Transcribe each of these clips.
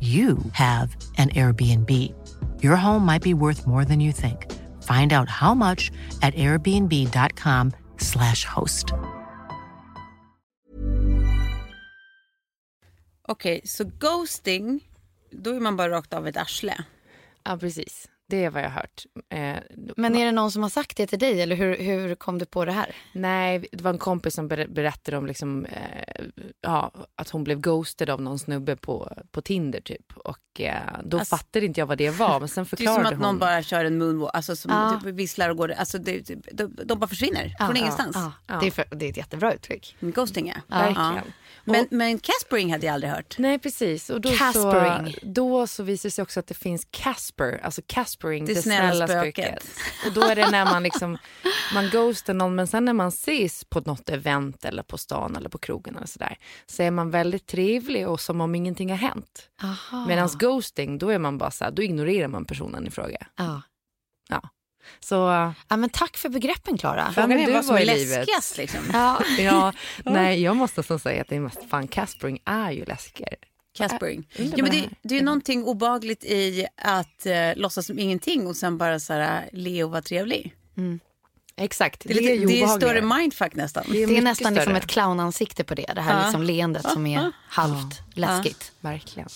you have an Airbnb. Your home might be worth more than you think. Find out how much at airbnb.com/slash host. Okej, så ghosting, då är man bara rakt av ett arsle. Ja, precis. Det är vad jag har hört. Eh, Men är det någon som har sagt det till dig eller hur, hur kom du på det här? Nej, det var en kompis som ber- berättade om liksom, eh, ja, att hon blev ghostad av någon snubbe på, på Tinder typ. Och eh, då Alltså- fattade inte jag vad det var. Men sen Det är förklarade som att någon hon. bara kör en moonwalk, alltså som Ja. typ visslar och går, alltså det, de, de bara försvinner från ingenstans. Ja, Ja. Det, är för, det är ett jättebra uttryck. Ghosting ja. Verkligen. Men, men Caspering hade jag aldrig hört. Nej, precis. Och då Caspering. Så, då så visar det sig också att det finns Casper, alltså Caspering, Det det, snälla snälla, spöket. spöket. Och då är det när man liksom, man ghostar någon, men sen när man ses på något event eller på stan eller på krogen eller sådär, så är man väldigt trevlig och som om ingenting har hänt. Medan ghosting, då är man bara så här, då ignorerar man personen i fråga. Ja. Så ja, men tack för begreppen Klara. Ja, Frågan men är du vad som var är i livet. läskigast liksom. Ja. ja, nej, jag måste så säga att det är mest fan Caspering är ju läskigare. Caspering. undrar Ja, men det, det är någonting obagligt i att eh, låtsas som ingenting och sen bara så här, le och vara trevlig. Exakt, Det är, lite, det är större mindfuck nästan. Det är, Det är nästan liksom ett clownansikte på det. Det här Ja. liksom leendet som är halvt läskigt. Verkligen.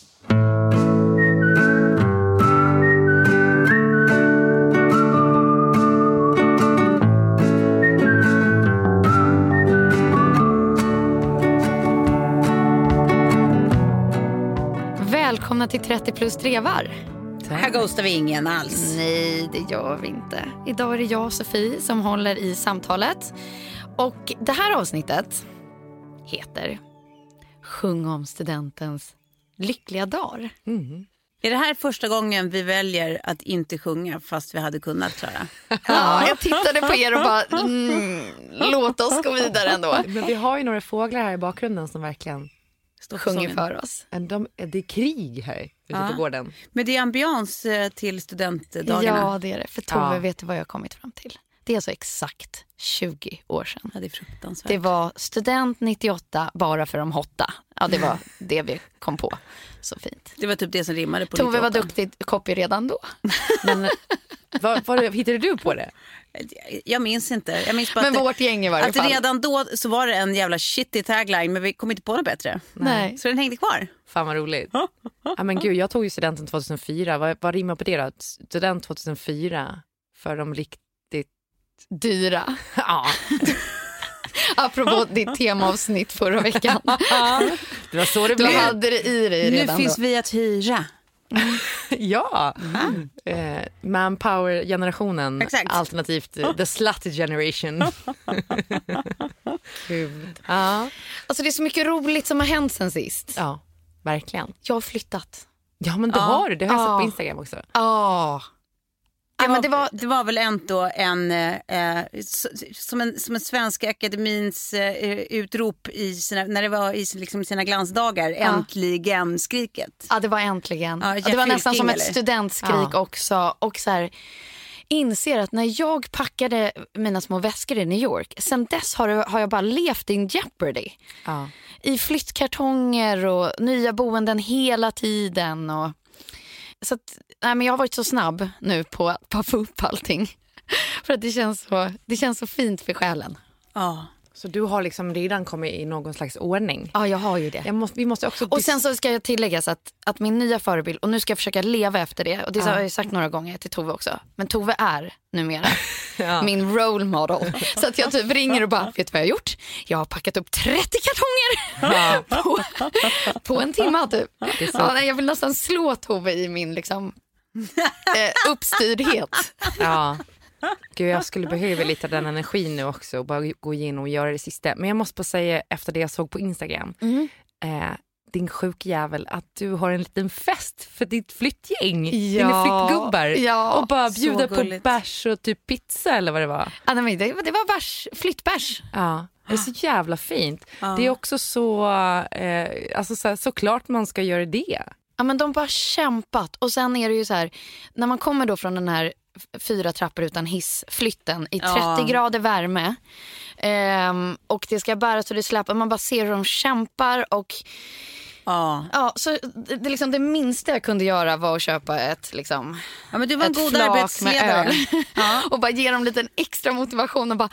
Välkomna till 30 plus trevar. Här ghostar vi ingen alls. Nej, det gör vi inte. Idag är det jag, Sofie, som håller i samtalet. Och det här avsnittet heter Sjung om studentens lyckliga dagar. Är det här första gången vi väljer att inte sjunga fast vi hade kunnat Klara? Ja, jag tittade på er och bara, mm, låt oss gå vidare ändå. Men vi har ju några fåglar här i bakgrunden som verkligen... Står på Sjunger sången. för oss. De, det är krig här ute Ja. på gården. Men det är ambians eh, till studentdagarna. Ja, det är det. För Tove, Ja. vet du vad jag har kommit fram till? Det är alltså exakt 20 år sedan. Ja, det är fruktansvärt. Det var student 98 bara för de hotta. Ja, det var det vi kom på. Så fint. Det var typ det som rimmade på Tove var 98. duktig copy redan då. Men vad, vad hittade du på det? Jag minns inte. Jag minns bara Men att, vårt gäng i varje att fall. redan då så var det en jävla shitty tagline men vi kom inte på något bättre. Nej. Så den hängde kvar. Fan vad roligt. ja, men gud, jag tog ju studenten 2004. Vad, vad rimmar på det då? Student 2004 för de riktigt... Dyra. Ja, Apropå ditt temaavsnitt förra veckan. det var så det Du blev. hade det i dig Nu redan finns då. vi att hyra. Ja. Eh, Manpower-generationen, Exakt. alternativt eh, the slut generation. Gud. ja. Alltså det är så mycket roligt som har hänt sen sist. ja, verkligen. Jag har flyttat. Ja, men det Ja. har du. Det har jag sett på Instagram också. Ja. Det, men det var- det var väl ändå en, eh, eh, som en, som en svenska akademins eh, utrop i sina, när det var i liksom sina glansdagar, äntligen skriket. Ja, det var äntligen. Ja, Ja, det var nästan som ett studentskrik Ja. också. Och så här, inser att när jag packade mina små väskor i New York, sen dess har, har jag bara levt in jeopardy. Ja. I flyttkartonger och nya boenden hela tiden. Och, så att, nej, men jag har varit så snabb nu på att få upp allting. För att det känns så, det känns så fint för själen. Ja. Så du har liksom redan kommit i någon slags ordning. Ja, jag har ju det. Måste, vi måste också... Och sen så ska jag tillägga att, att min nya förebild, och nu ska jag försöka leva efter det, och det har jag sagt några gånger till Tove också, men Tove är numera min role model. Så att jag typ ringer och bara, vet du vad jag har gjort? Jag har packat upp 30 kartonger på, på en timme typ. Ja, jag vill nästan slå Tove i min liksom, eh, uppstyrdhet. Ja. Gud, jag skulle behöva lite av den energin nu också och bara gå in och göra det sista. Men jag måste bara säga efter det jag såg på Instagram, Mm. eh, din sjukjävel, att du har en liten fest för ditt flyttgäng, Ja. dina flyttgubbar. Ja, och bara bjuda på bärs och typ pizza eller vad det var. Ja, det, det var bärs, flyttbärs. Ja, det är så jävla fint. Det är också så, eh, alltså så här, såklart man ska göra det. Ja, men de har bara kämpat. Och sen är det ju så här, när man kommer då från den här fyra trappor utan hiss-flytten i 30 Ja. grader värme ehm, och det ska bäras och det släpar. Man bara ser hur de kämpar och Ja. ja, så det, det, liksom, det minsta jag kunde göra var att köpa ett liksom, ja, men du var en ett god flak med öl Ja. och bara ge dem lite extra motivation och bara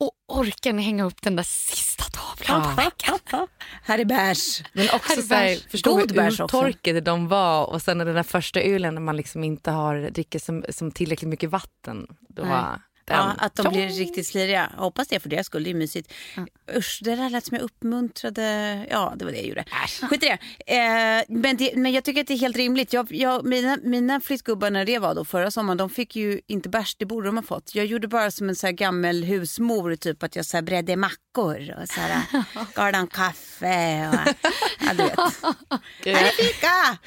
och orkar ni hänga upp den där sista tavlan på väggen? Här är bärs. Men också så här, förstå God hur uttorkade de var och sen den där första ölen när man liksom inte har dricker som, som tillräckligt mycket vatten. Då Ja, att de blir riktigt sliriga. Jag hoppas det för deras skull, det är mysigt. Usch, det där lät som jag uppmuntrade. Ja, det var det jag gjorde. Skit i det. Eh, men det. Men jag tycker att det är helt rimligt. Jag, jag, mina, mina flyttgubbar när det var då förra sommaren, de fick ju inte bärs, det borde de ha fått. Jag gjorde bara som en så här gammal husmor, typ att jag så här bredde mackor och så här, gav dem kaffe och ja, du vet. Här är fika!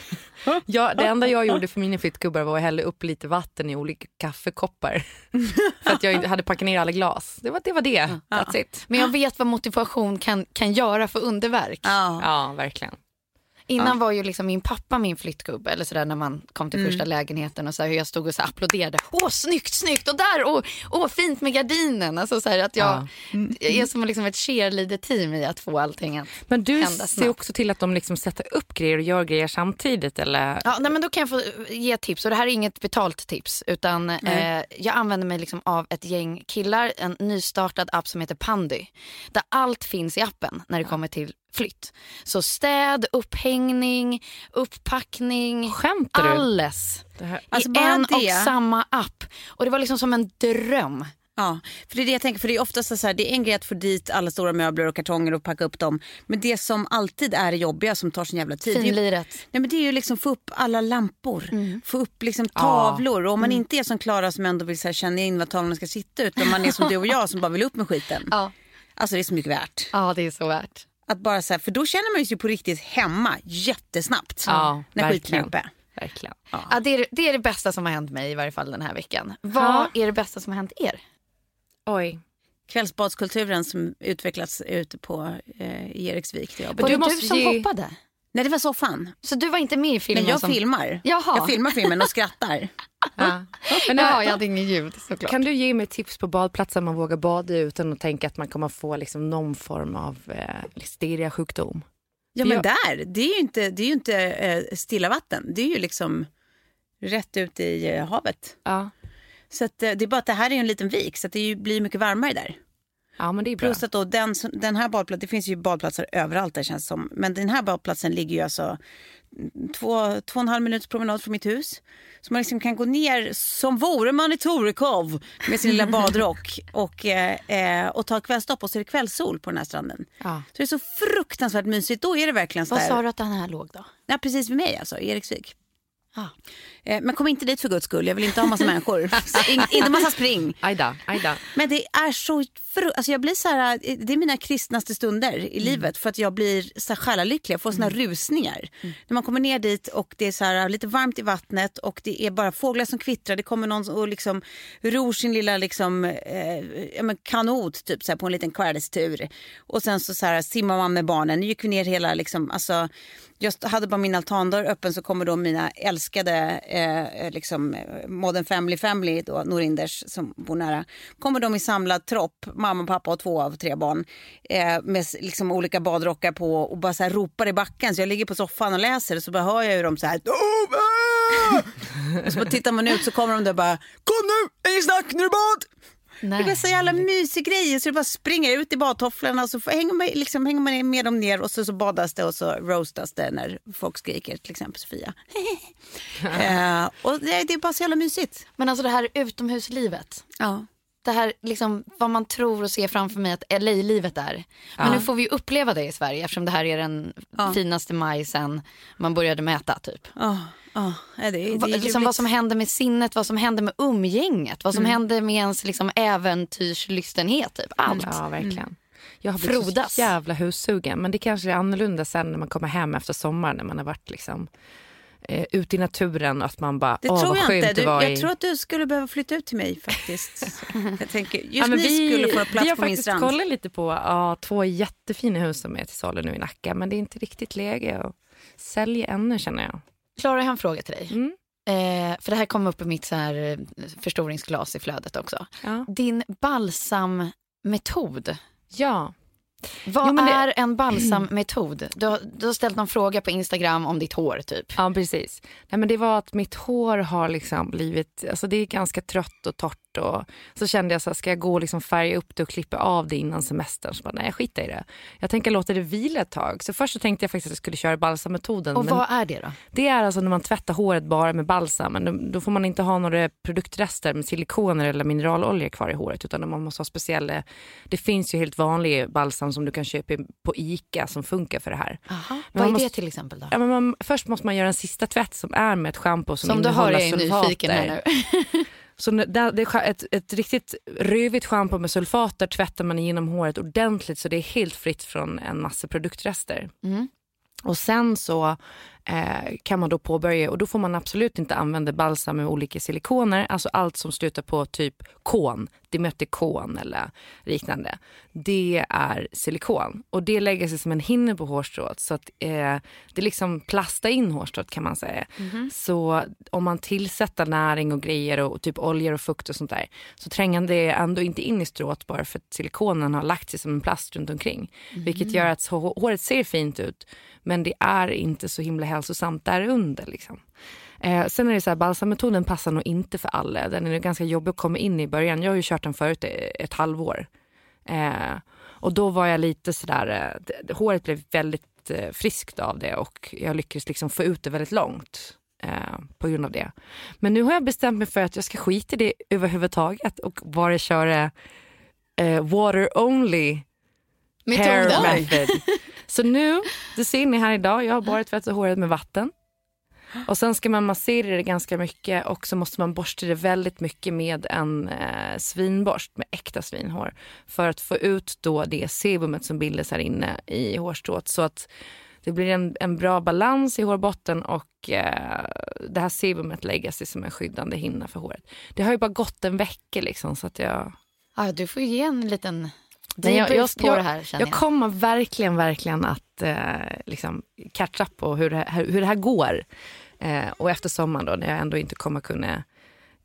Ja, det enda jag gjorde för mina flyttgubbar var att hälla upp lite vatten i olika kaffekoppar. för att jag hade packat ner alla glas. Det var det. Var det. That's it. Men jag vet vad motivation kan, kan göra för underverk. Ja. Ja, verkligen. Innan var ju liksom min pappa min flyttgubbe eller sådär när man kom till första lägenheten och så här, hur jag stod och så applåderade. Åh snyggt, snyggt och där, åh, åh fint med gardinen. Alltså så här att jag, jag är som liksom ett cheerleader-team i att få allting att Men du hända ser snabbt. också till att de liksom sätter upp grejer och gör grejer samtidigt eller? Ja, nej, men då kan jag få ge tips och det här är inget betalt tips utan eh, jag använder mig liksom av ett gäng killar, en nystartad app som heter Pandy. Där allt finns i appen när det kommer till flytt. Så städ, upphängning, upppackning, Skämtar du? alles. Alltså, I en det. och samma app. Och det var liksom som en dröm. Ja, för det är det jag tänker. För det är oftast så här, det är en grej att få dit alla stora möbler och kartonger och packa upp dem. Men det som alltid är det jobbiga som tar sin jävla tid. det är Finliret. Nej, men det är ju liksom få upp alla lampor, Mm. få upp liksom tavlor. Och om man inte är som Klara som ändå vill så här, känna in var tavlorna ska sitta utan man är som du och jag som bara vill upp med skiten. Ja. Alltså det är så mycket värt. ja, det är så värt. Att bara så här, för då känner man sig på riktigt hemma jättesnabbt. Ja, när skiten är verkligen. uppe. Verkligen. Ja, det, är, det är det bästa som har hänt mig i varje fall den här veckan. Vad är det bästa som har hänt er? Oj. Kvällsbadskulturen som utvecklats ute på eh, Eriksvik där jag. Var du det du måste som ge- hoppade? Nej det var soffan. Så du var inte med i filmen? Men jag som... filmar. Jaha. Jag filmar filmen och skrattar. Ja. Men, Ja, jag hade inget ljud såklart. Kan du ge mig tips på badplatser man vågar bada i utan att tänka att man kommer få liksom någon form av eh, listeria-sjukdom? Ja men jag- där, det är ju inte, det är ju inte eh, stilla vatten. Det är ju liksom rätt ut i eh, havet. Ja. Så att, eh, det är bara att det här är en liten vik så att det blir mycket varmare där. Ja, men det är bra. Plus att då den, den här badplatsen, det finns ju badplatser överallt där känns som. Men den här badplatsen ligger ju alltså två, två och en halv minuts promenad från mitt hus. Så man liksom kan gå ner som vore man i Torekov med sin lilla badrock och, eh, eh, och ta kvällstopp och så är det kvällssol på den här stranden. Ja. Så det är så fruktansvärt mysigt. Då är det verkligen så Vad sa du att den här låg då? Ja, precis vid mig alltså, Eriksvik. Ah. Eh, men kom inte dit för guds skull, jag vill inte ha massa människor. In, inte massa spring. Ajda, ajda. Men det är så för, alltså jag blir så här, eh, det är mina kristnaste stunder i Mm. livet för att jag blir så här själalycklig. Jag får såna rusningar. Mm. När man kommer ner dit och det är så här, lite varmt i vattnet och det är bara fåglar som kvittrar. Det kommer någon och liksom ror sin lilla liksom, eh, ja, men kanot typ, så här, på en liten kvällstur. Och sen så, så här, simmar man med barnen. Nu gick vi ner hela... Liksom, alltså, jag hade bara min altandörr öppen så kommer då mina älskade eh, liksom, eh, Modern Family Family, då, Norinders som bor nära. Kommer de i samlad tropp, mamma, pappa och två av tre barn eh, med liksom, olika badrockar på och bara så här, ropar i backen. Så jag ligger på soffan och läser och så bara hör jag hur de så här Tove! och så bara tittar man ut så kommer de där och bara Kom nu, inget snack, nu är det bad! Nej. Det är så jävla mysig grej. Så det bara springer ut i badtofflorna och så hänger man, liksom, hänger man med dem ner och så, så badas det och så roastas det när folk skriker, till exempel Sofia. eh, och det, det är bara så jävla mysigt. Men alltså det här utomhuslivet. Ja. Det här liksom vad man tror och ser framför mig att LA-livet är. Men nu får vi ju uppleva det i Sverige eftersom det här är den finaste maj sen man började mäta typ. Oh, oh, det, det, är liksom vad som händer med sinnet, vad som händer med umgänget, vad som händer med ens liksom äventyrslystenhet. Typ. Allt. Ja, verkligen. Jag har blivit Frodas. så jävla hussugen. Men det kanske är annorlunda sen när man kommer hem efter sommaren när man har varit liksom, eh, ute i naturen att man bara, Det åh tror vad jag skönt inte. det Du, var jag i... tror att du skulle behöva flytta ut till mig faktiskt. jag tänker, just Ja, men ni skulle få vi plats har på min faktiskt strand. kollat lite på ja, två jättefina hus som är till salu nu i Nacka. Men det är inte riktigt läge att sälja ännu känner jag. Klara, jag har en fråga till dig. Mm. Eh, för det här kom upp i mitt så här, eh, förstoringsglas i flödet också. Ja. Din balsammetod. ja. Vad Jo, det- är en balsammetod? Du har, du har ställt någon fråga på Instagram om ditt hår typ. Ja, precis. Nej, men det var att mitt hår har liksom blivit, alltså det är ganska trött och torrt och så kände jag så här, ska jag gå och liksom färga upp det och klippa av det innan semestern? Så bara, nej, jag skiter i det. Jag tänker låta det vila ett tag. Så först så tänkte jag faktiskt att jag skulle köra balsammetoden. Och vad är det då? det är alltså när man tvättar håret bara med balsam. Men då, då får man inte ha några produktrester med silikoner eller mineralolja kvar i håret utan man måste ha speciella, det finns ju helt vanlig balsam som du kan köpa på ICA som funkar för det här. Aha. Vad är man det måste- till exempel då? Ja, men man, först måste man göra en sista tvätt som är med ett schampo som, Som du hör innehåller är jag nyfiken här nu. Så det, det, ett, ett riktigt rövigt schampo med sulfater tvättar man igenom håret ordentligt så det är helt fritt från en massa produktrester. Mm. Och sen så eh, kan man då påbörja och då får man absolut inte använda balsam med olika silikoner, alltså allt som slutar på typ kon, dimötikon eller liknande. Det är silikon och det lägger sig som en hinna på hårstrået så att eh, det liksom plastar in hårstrået kan man säga. Så om man tillsätter näring och grejer och, typ oljor och fukt och sånt där så tränger det ändå inte in i strået bara för att silikonen har lagt sig som en plast runt omkring. Vilket gör att hå- håret ser fint ut men det är inte så himla hälsosamt där under. Liksom. Eh, sen är det så här, balsammetoden passar nog inte för alla. Den är ganska jobbig att komma in i början. Jag har ju kört den förut ett halvår. Eh, och då var jag lite sådär, eh, håret blev väldigt eh, friskt av det och jag lyckades liksom få ut det väldigt långt. Eh, på grund av det. Men nu har jag bestämt mig för att jag ska skita i det överhuvudtaget och bara köra eh, water only hair Metoden. method. Så nu, det ser ni här idag, jag har bara tvättat håret med vatten. Och sen ska man massera det ganska mycket och så måste man borsta det väldigt mycket med en eh, svinborst med äkta svinhår. För att få ut då det sebumet som bildas här inne i hårstrået så att det blir en, en bra balans i hårbotten och eh, det här sebumet lägger sig som en skyddande hinna för håret. Det har ju bara gått en vecka liksom så att jag Ja, du får ge en liten men jag, jag, jag, här jag jag. kommer verkligen, verkligen att eh, liksom catch up på hur det, här- hur det här går. Eh, och efter sommaren då, när jag ändå inte kommer kunna...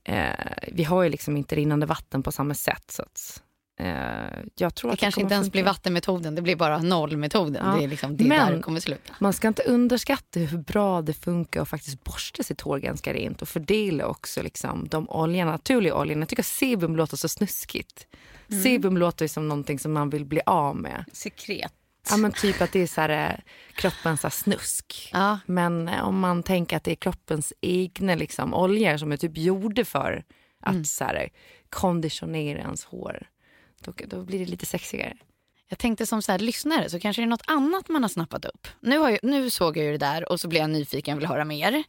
Eh, vi har ju liksom inte rinnande vatten på samma sätt. Så att, eh, jag tror Det att kanske kommer inte ens funka. blir vattenmetoden, det blir bara nollmetoden. Ja. Det är liksom det Men- där det kommer sluta. Man ska inte underskatta hur bra det funkar att faktiskt borsta sitt hår ganska rent och fördela också liksom de oljorna, naturliga oljorna. Jag tycker sebum låter så snuskigt. Mm. Sebum låter som någonting som man vill bli av med. Sekret. Ja men typ att det är så här, eh, kroppens så här snusk. Ja. Men eh, om man tänker att det är kroppens egna liksom, oljor som är typ gjorda för att Mm. så här, konditionera ens hår. Då, då blir det lite sexigare. Jag tänkte som så här, lyssnare så kanske det är något annat man har snappat upp. Nu, jag, nu såg jag ju det där och så blev jag nyfiken och vill höra mer.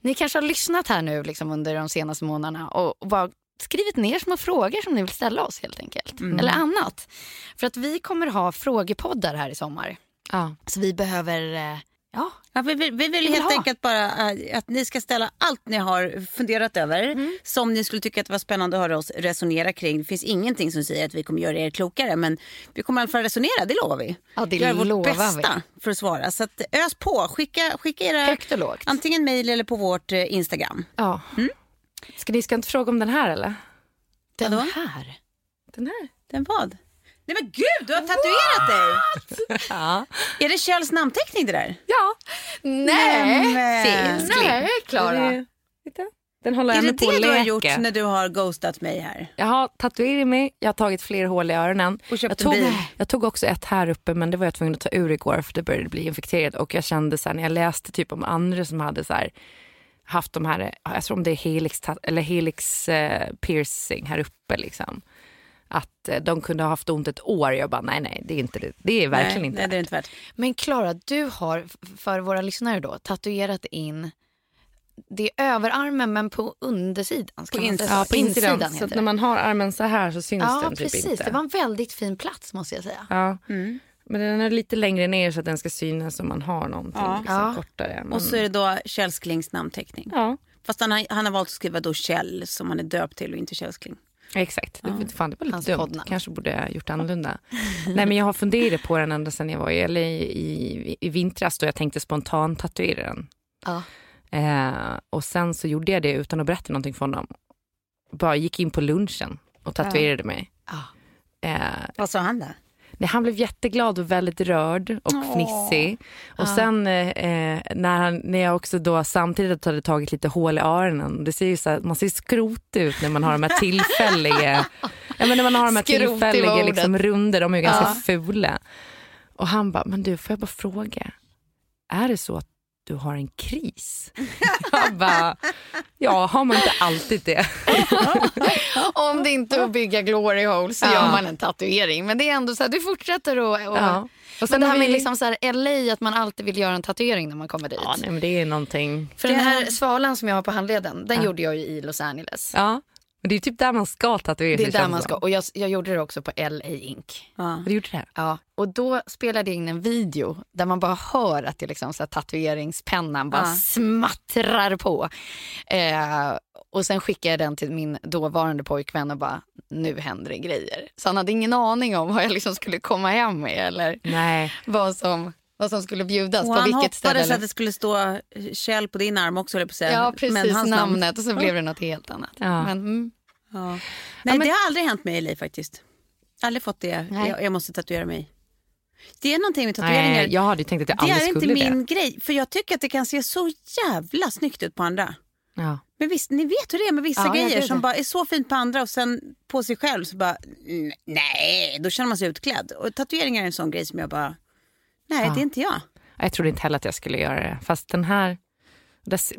Ni kanske har lyssnat här nu liksom under de senaste månaderna och, och bara skrivit ner små frågor som ni vill ställa oss helt enkelt. Mm. Eller annat. För att vi kommer ha frågepoddar här i sommar. Ja. Så vi behöver, eh, ja, Ja, vi, vill, vi vill vill helt ha. enkelt bara äh, att ni ska ställa allt ni har funderat över Mm. som ni skulle tycka att det var spännande att höra oss resonera kring. Det finns ingenting som säger att vi kommer göra er klokare men vi kommer i alla fall resonera, det lovar vi. Ja, det Göra vårt bästa för att svara. Så att, ös på, skicka, skicka era antingen mejl eller på vårt eh, Instagram. ja. Ska ni ska inte fråga om den här eller? Den Vadå? här. Den här? Den vad? Nej men gud, du har tatuerat dig! Ja. Är det Kjells namnteckning det där? Ja. Nej, men- nej Klara. Den håller Är det det du har gjort när du har ghostat mig här? Jag har tatuerat mig, jag har tagit fler hål i öronen. Och köpt jag, en tog, bil. jag tog också ett här uppe men det var jag tvungen att ta ur igår för det började bli infekterat. Och jag kände så här, när jag läste typ om andra som hade så här, haft de här, jag tror om det är helix, eller helix eh, piercing här uppe liksom. Att eh, de kunde ha haft ont ett år. Jag bara nej nej det är inte det. Det är verkligen nej, inte Nej, det är inte värt. Men Klara, du har för våra lyssnare då tatuerat in det är överarmen men på undersidan. Ska På insidan. säga Ja, på insidan. heter så när man har armen så här så syns Ja, den typ precis. inte. Det var en väldigt fin plats måste jag säga. Ja. Mm. Men den är lite längre ner så att den ska synas om man har någonting Ja. liksom, Ja. kortare. Men... Och så är det då Kjell Sklings namnteckning. Ja, Fast han har, han har valt att skriva då Kjell som han är döpt till och inte Kjell Skling. exakt. Det, fan, det var lite Hans dumt. poddnamn. Kanske borde jag gjort annorlunda. Nej, men jag har funderat på den ända sedan jag var i LA i, i vintras då jag tänkte spontant tatuera den. Ja. Eh, och sen så gjorde jag det utan att berätta någonting för honom. Bara gick in på lunchen och tatuerade mig. Ja. Eh, Vad sa han då? Han blev jätteglad och väldigt rörd och Åh. fnissig. Och sen eh, eh, när, han, när jag också då samtidigt hade tagit lite hål i öronen. Det ser ju så här, man ser skrot ut när man har de här tillfälliga, ja, men när man har de här Skrot, tillfälliga liksom, runder, de är ju ganska Ja. fula. Och han bara, men du får jag bara fråga, är det så att du har en kris? jag bara, ja har man inte alltid det? Om det inte är att bygga glory hole så Ja. gör man en tatuering. Men det är ändå så här, du fortsätter och... och Ja. Och Men det här har med vi- liksom så här LA, att man alltid vill göra en tatuering när man kommer dit. Ja, nej, men det är någonting. För den här svalan som jag har på handleden, den gjorde jag i Los Angeles. Ja, men det är typ där man ska tatuera Det är sig, där man ska. Och jag, jag gjorde det också på LA Ink. Ja. Du gjorde det? Ja, och då spelade jag in en video där man bara hör att det liksom så här, tatueringspennan bara Ja. smattrar på. Eh, och sen skickade jag den till min dåvarande pojkvän och bara, nu händer det grejer. Så han hade ingen aning om vad jag liksom skulle komma hem med eller Nej. vad som, vad som skulle bjudas, Och på han vilket hoppades ställe. att det skulle stå eh, Kjell på din arm också, på säga. Ja, precis, Men hans namn- namnet och så blev det något helt annat. Ja. Men, mm, Ja. Nej, men- det har aldrig hänt mig i LA faktiskt. Aldrig fått det. Jag, jag måste tatuera mig. Det är någonting med tatueringar. Nej, jag hade tänkt att jag det aldrig är inte skulle min grej. För jag tycker att det kan se så jävla snyggt ut på andra. det. Ja. Men visst, ni vet hur det är med vissa Ja, grejer som det. bara är så fint på andra och sen på sig själv så bara nej, då känner man sig utklädd. Och tatueringar är en sån grej som jag bara nej, Ja. det är inte jag. Jag trodde inte heller att jag skulle göra det. Fast den här,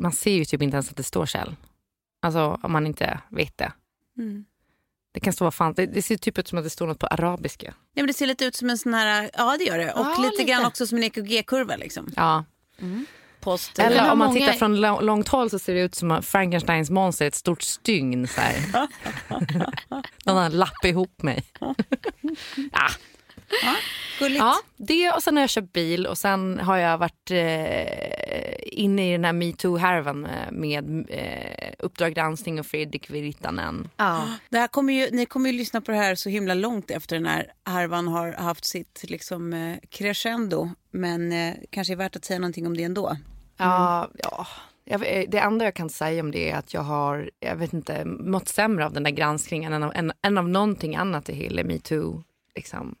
man ser ju typ inte ens att det står Kjell. Alltså om man inte vet det. Mm. Det kan stå vad fan, det, det ser typ ut som att det står något på arabiska. Nej, men det ser lite ut som en sån här, ja det gör det. Och Ja, lite, lite. grann också som en EKG-kurva liksom. Ja. Post. Eller om man många- tittar från lång- långt håll så ser det ut som Frankensteins monster ett stort stygn. Så här. Någon har lappat ihop mig. ja. Gulligt. Ja, det och sen har jag köpt bil och sen har jag varit eh, inne i den här metoo-härvan med, eh, Uppdrag granskning och Fredrik Virtanen. ja. Det här kommer ju, ni kommer ju lyssna på det här så himla långt efter den här härvan har haft sitt liksom, eh, crescendo. Men eh, kanske är värt att säga någonting om det ändå. Ja, ja. Jag, vet- det enda jag kan säga om det är att jag har, jag vet inte, mått sämre av den där granskningen än av, än, än av någonting annat i hela metoo. Liksom.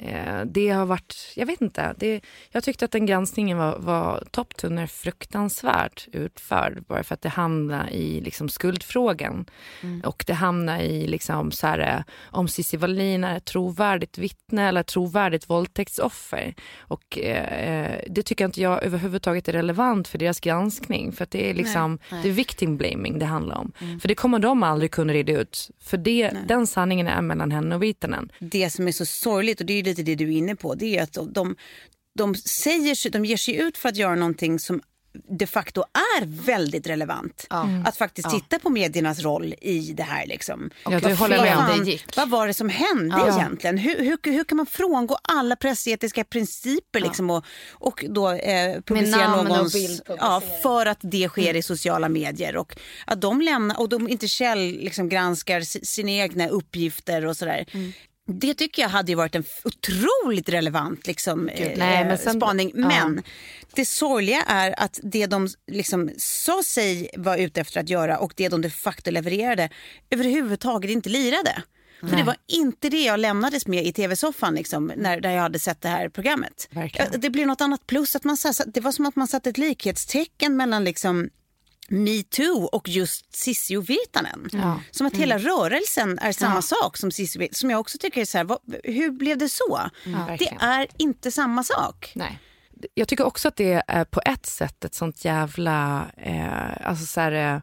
Eh, det har varit, jag vet inte, det, jag tyckte att den granskningen var, var topptunner fruktansvärt utförd. Bara för att det hamnar i liksom, skuldfrågan. Och det hamnar i liksom, så här, eh, om Cissi Wallin är ett trovärdigt vittne eller ett trovärdigt våldtäktsoffer. Och eh, det tycker jag inte jag överhuvudtaget är relevant för deras granskning. För det är liksom, det är victim blaming det handlar om. För det kommer de aldrig kunna reda ut. För det, den sanningen är mellan henne och Virtanen. Det som är så sorgligt, och det är lite det du är inne på, det är att de, de, säger sig, de ger sig ut för att göra någonting som de facto är väldigt relevant. Att faktiskt titta på mediernas roll i det här. Liksom. Ja, det håller med om. Det gick. Vad var det som hände egentligen? Hur, hur, hur kan man frångå alla pressetiska principer liksom, och, och då eh, publicera någons... ja, för att det sker i sociala medier. Och att de lämnar och de inte själv liksom sina egna uppgifter och sådär. Det tycker jag hade ju varit en otroligt relevant liksom, eh, nej, men sen- spaning. ja. Men det sorgliga är att det de liksom sa sig vara ute efter att göra och det de de facto levererade överhuvudtaget inte lirade. För det var inte det jag lämnades med i tv-soffan liksom, när, där jag hade sett det här programmet. Verkligen. Ja, Det blev något annat plus. Att man, det var som att man satte ett likhetstecken mellan liksom, metoo och just Virtanen. Ja. Som att hela rörelsen är samma sak som Virtanen. Som jag också tycker är så här, vad, hur blev det så? det verkligen. är inte samma sak. Nej. Jag tycker också att det är på ett sätt ett sånt jävla... Eh, alltså så här, eh,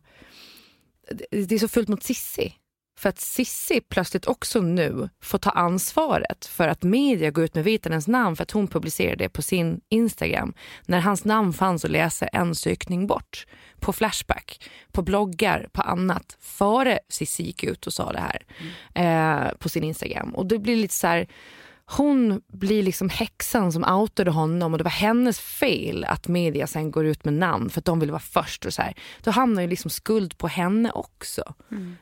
det- det är så fullt mot Sissi. För att Sissi plötsligt också nu får ta ansvaret för att media går ut med Virtanens namn för att hon publicerade det på sin Instagram. När hans namn fanns att läsa en sökning bort. På Flashback, på bloggar, på annat. Före Sissi gick ut och sa det här eh, på sin Instagram. Och det blir lite så här hon blir liksom häxan som outade honom och det var hennes fel att media sen går ut med namn för att de vill vara först. och så här. Då hamnar ju liksom skuld på henne också.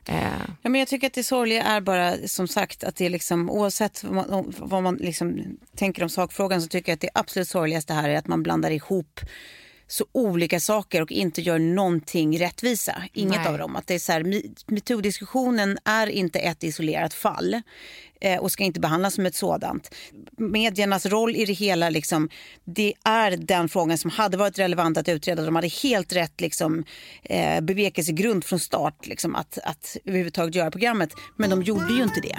Eh, Ja, men jag tycker att det sorgliga är bara som sagt att det är liksom oavsett vad man, vad man liksom tänker om sakfrågan så tycker jag att det absolut sorgligaste här är att man blandar ihop så olika saker och inte gör någonting rättvisa. Inget Nej. av dem. Att det är så här, me- metoo-diskussionen är inte ett isolerat fall eh, och ska inte behandlas som ett sådant. Mediernas roll i det hela, liksom, det är den frågan som hade varit relevant att utreda. De hade helt rätt liksom, eh, bevekelsegrund från start liksom, att, att överhuvudtaget göra programmet. Men de gjorde ju inte det.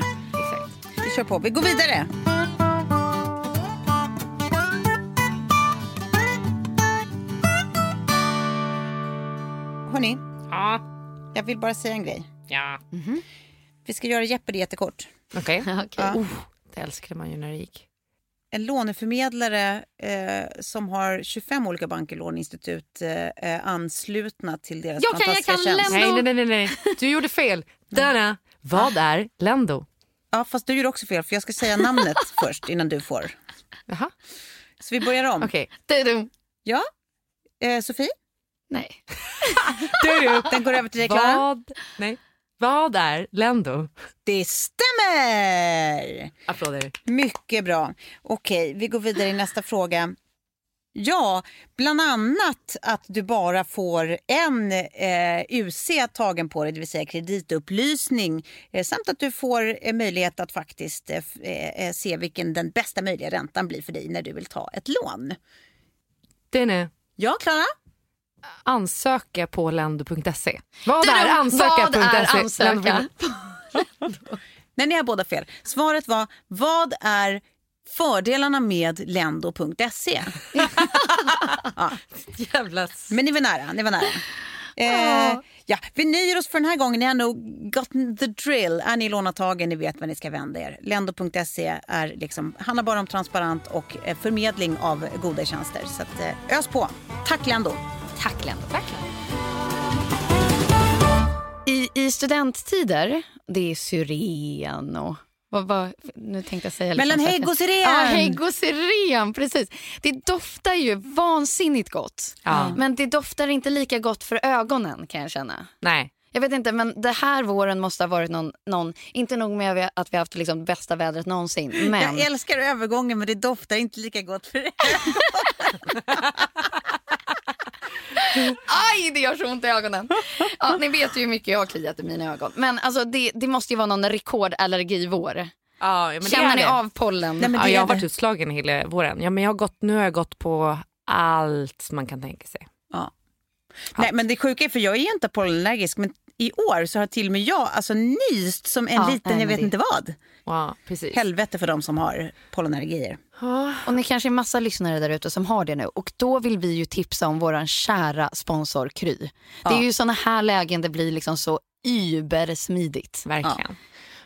Vi kör på. Vi går vidare. Hörni, ja, jag vill bara säga en grej. ja. Vi ska göra Jeopardy jättekort. Okej. Okej. Oh, det älskade man ju när det gick. En låneförmedlare eh, som har 25 olika banker, låneinstitut eh, eh, anslutna till deras Jag kan- jag fantastiska kan tjänst. lämna- Nej, nej, nej. Du gjorde fel. Dana. Vad är Lendo? Ja, fast du gjorde också fel för jag ska säga namnet först innan du får. Jaha, Så vi börjar om. okej. Du-du. Ja, eh, Sofie, Nej. den går över till dig Klara. Vad, nej. Vad är Lendo? Det stämmer! Applåder. Mycket bra. Okej, vi går vidare i nästa fråga. Ja, bland annat att du bara får en eh, UC tagen på dig, det vill säga kreditupplysning. Eh, samt att du får eh, möjlighet att faktiskt eh, f- eh, se vilken den bästa möjliga räntan blir för dig när du vill ta ett lån. Dana. Ja, Klara? Ansöka på lendo.se. Vad är ansöka.se? Ansöka? Nej, ni har båda fel. Svaret var, vad är fördelarna med lendo.se? Jävla... Men ni var nära. Ni var nära. Eh, ja, vi nöjer oss för den här gången. Ni har nog got the drill. Är ni lånatagen, ni vet vad ni ska vända er. Lendo.se är liksom, handlar bara om transparent och eh, förmedling av goda tjänster. Så att, eh, ös på. Tack Lendo. Tack Lendo. Tack. I, I studenttider, det är syren och... Vad, vad, nu tänkte jag säga... Mellan liksom hägg och syren. Ja, hägg och syren, precis. Det doftar ju vansinnigt gott. Ja. Men det doftar inte lika gott för ögonen kan jag känna. Nej. Jag vet inte, men det här våren måste ha varit någon... någon inte nog med att vi har haft liksom bästa vädret någonsin, men... Jag älskar övergången men det doftar inte lika gott för Aj, det gör så ont i ögonen. Ja, ni vet ju hur mycket jag har kliat i mina ögon. Men alltså, det, det måste ju vara någon rekordallergivår. Ja, men det Känner är ni det. av pollen? Nej, men Ja, jag har varit det. utslagen hela våren. Ja, men jag har gått, nu har jag gått på allt man kan tänka sig. Ja. Nej, men det sjuka är, för jag är ju inte pollenallergisk, men i år så har till och med jag alltså, nyst som en Ja, liten, jag vet det- inte vad. Ja, precis. Helvete för de som har pollenallergier. Och ni kanske är massa lyssnare där ute som har det nu. Och då vill vi ju tipsa om våran kära sponsor Kry. Det är ju såna här lägen det blir liksom så übersmidigt. Verkligen.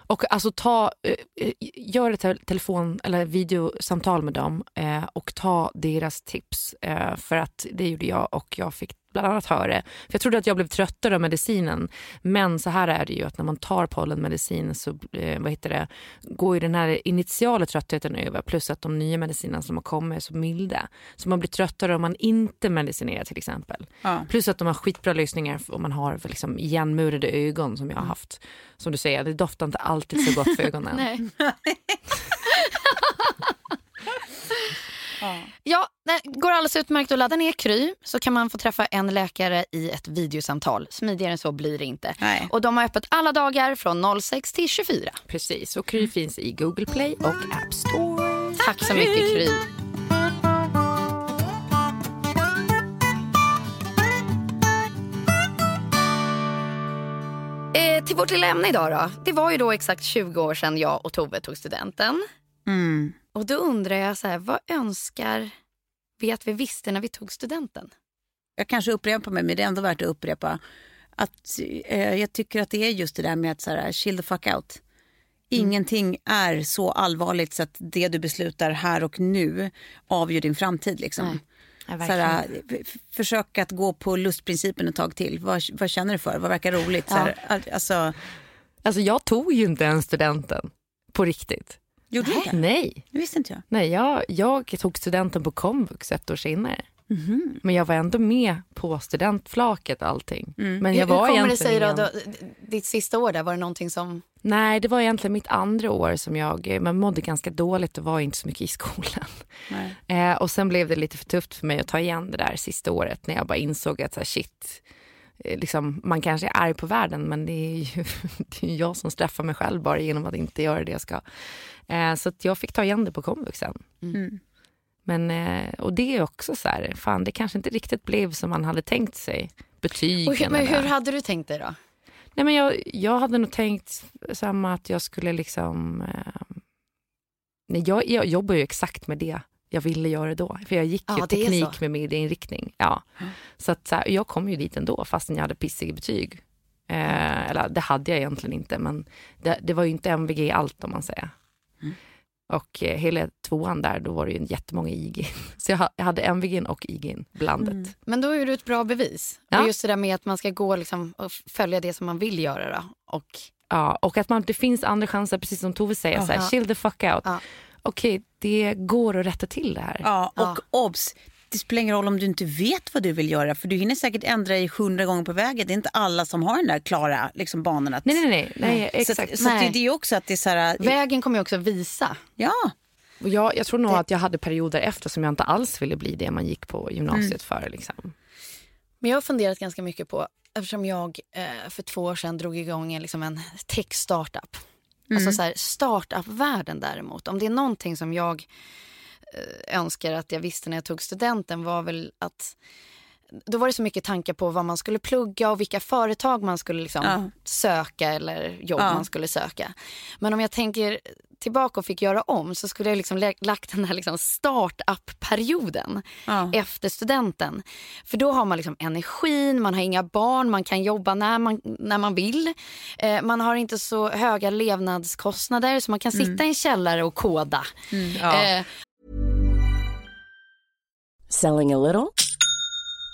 Och alltså ta, eh, gör ett te- telefon eller videosamtal med dem eh, och ta deras tips. Eh, för att det gjorde jag och jag fick bland annat höra det. För jag trodde att jag blev tröttare av medicinen. Men så här är det ju att när man tar pollenmedicin så eh, vad heter det, går ju den här initiala tröttheten över. Plus att de nya medicinerna som har kommit är så milda. Så man blir tröttare om man inte medicinerar till exempel. Ja. Plus att de har skitbra lösningar om man har liksom igenmurade ögon som jag har haft. Som du säger, det doftar inte alltid så gott för ögonen. Ja, det går alldeles utmärkt att ladda ner Kry så kan man få träffa en läkare i ett videosamtal. Smidigare än så blir det inte. Nej. Och de har öppet alla dagar från 06 till 24. Precis, och Kry finns i Google Play och App Store. Tack så mycket Kry. Eh, till vårt lilla ämne idag då. Det var ju då exakt 20 år sedan jag och Tove tog studenten. Mm. Och då undrar jag så här, vad önskar vi att vi visste när vi tog studenten? Jag kanske upprepar mig, men det är ändå värt att upprepa. Att, eh, jag tycker att det är just det där med att så här, chill the fuck out. Ingenting är så allvarligt så att det du beslutar här och nu avgör din framtid. Liksom. Nej. Ja, så här, f- försök att gå på lustprincipen ett tag till. Vad, vad känner du för? Vad verkar roligt? Så här, alltså, Alltså jag tog ju inte ens studenten på riktigt. Gjorde du inte? Nej, Det visste inte jag. Nej jag, jag tog studenten på komvux ett år senare. Men jag var ändå med på studentflaket och allting. Men jag hur, var hur kommer det sig då, då, ditt sista år där, var det någonting som... Nej, det var egentligen mitt andra år som jag man mådde ganska dåligt och var inte så mycket i skolan. Eh, och sen blev det lite för tufft för mig att ta igen det där sista året när jag bara insåg att så här, shit, eh, liksom, man kanske är arg på världen men det är ju det är jag som straffar mig själv bara genom att inte göra det jag ska. Eh, så att jag fick ta igen det på komvux sen. Mm. Men, eh, och det är också så här, fan det kanske inte riktigt blev som man hade tänkt sig. Betygen Och hur, men eller- hur hade du tänkt dig då? Nej, men jag, jag hade nog tänkt samma att jag skulle liksom... Eh, nej, jag, jag jobbar ju exakt med det jag ville göra då. För jag gick Ja, ju det teknik med medieinriktning. Ja. Så att, så här, jag kom ju dit ändå fastän jag hade pissiga betyg. Eh, eller det hade jag egentligen inte men det, det var ju inte MVG allt om man säger. Mm. Och eh, hela tvåan där då var det ju jättemånga IG. Så jag, ha- jag hade MVG och IG blandat. Mm. Men då är du ett bra bevis. Ja. Och just det där med att man ska gå liksom och följa det som man vill göra då. Och, Ja, och att man, det finns andra chanser, precis som Tove säger, så här, chill the fuck out. Ja. Okej, det går att rätta till det här. Ja, och Ja. obs! Det spelar ingen roll om du inte vet vad du vill göra för du hinner säkert ändra dig hundra gånger på vägen. Det är inte alla som har den där klara liksom, banan. Att... Nej, nej, nej, nej, Så, exakt. så att det, Nej. det är ju också att det är så här... vägen kommer ju också visa. Ja, Och jag, jag tror nog att jag hade perioder efter som jag inte alls ville bli det man gick på gymnasiet för. Liksom. Men jag har funderat ganska mycket på, eftersom jag eh, för två år sedan drog igång en, liksom en tech-startup. Alltså så här, startup-världen däremot, om det är någonting som jag eh, önskar att jag visste när jag tog studenten var väl att då var det så mycket tankar på vad man skulle plugga och vilka företag man skulle liksom Ja. söka eller jobb Ja. man skulle söka. Men om jag tänker tillbaka och fick göra om så skulle jag liksom lagt den här liksom startup-perioden Ja. efter studenten. För då har man liksom energin, man har inga barn, man kan jobba när man, när man vill. Eh, man har inte så höga levnadskostnader så man kan sitta i en källare och koda. Eh, Selling a little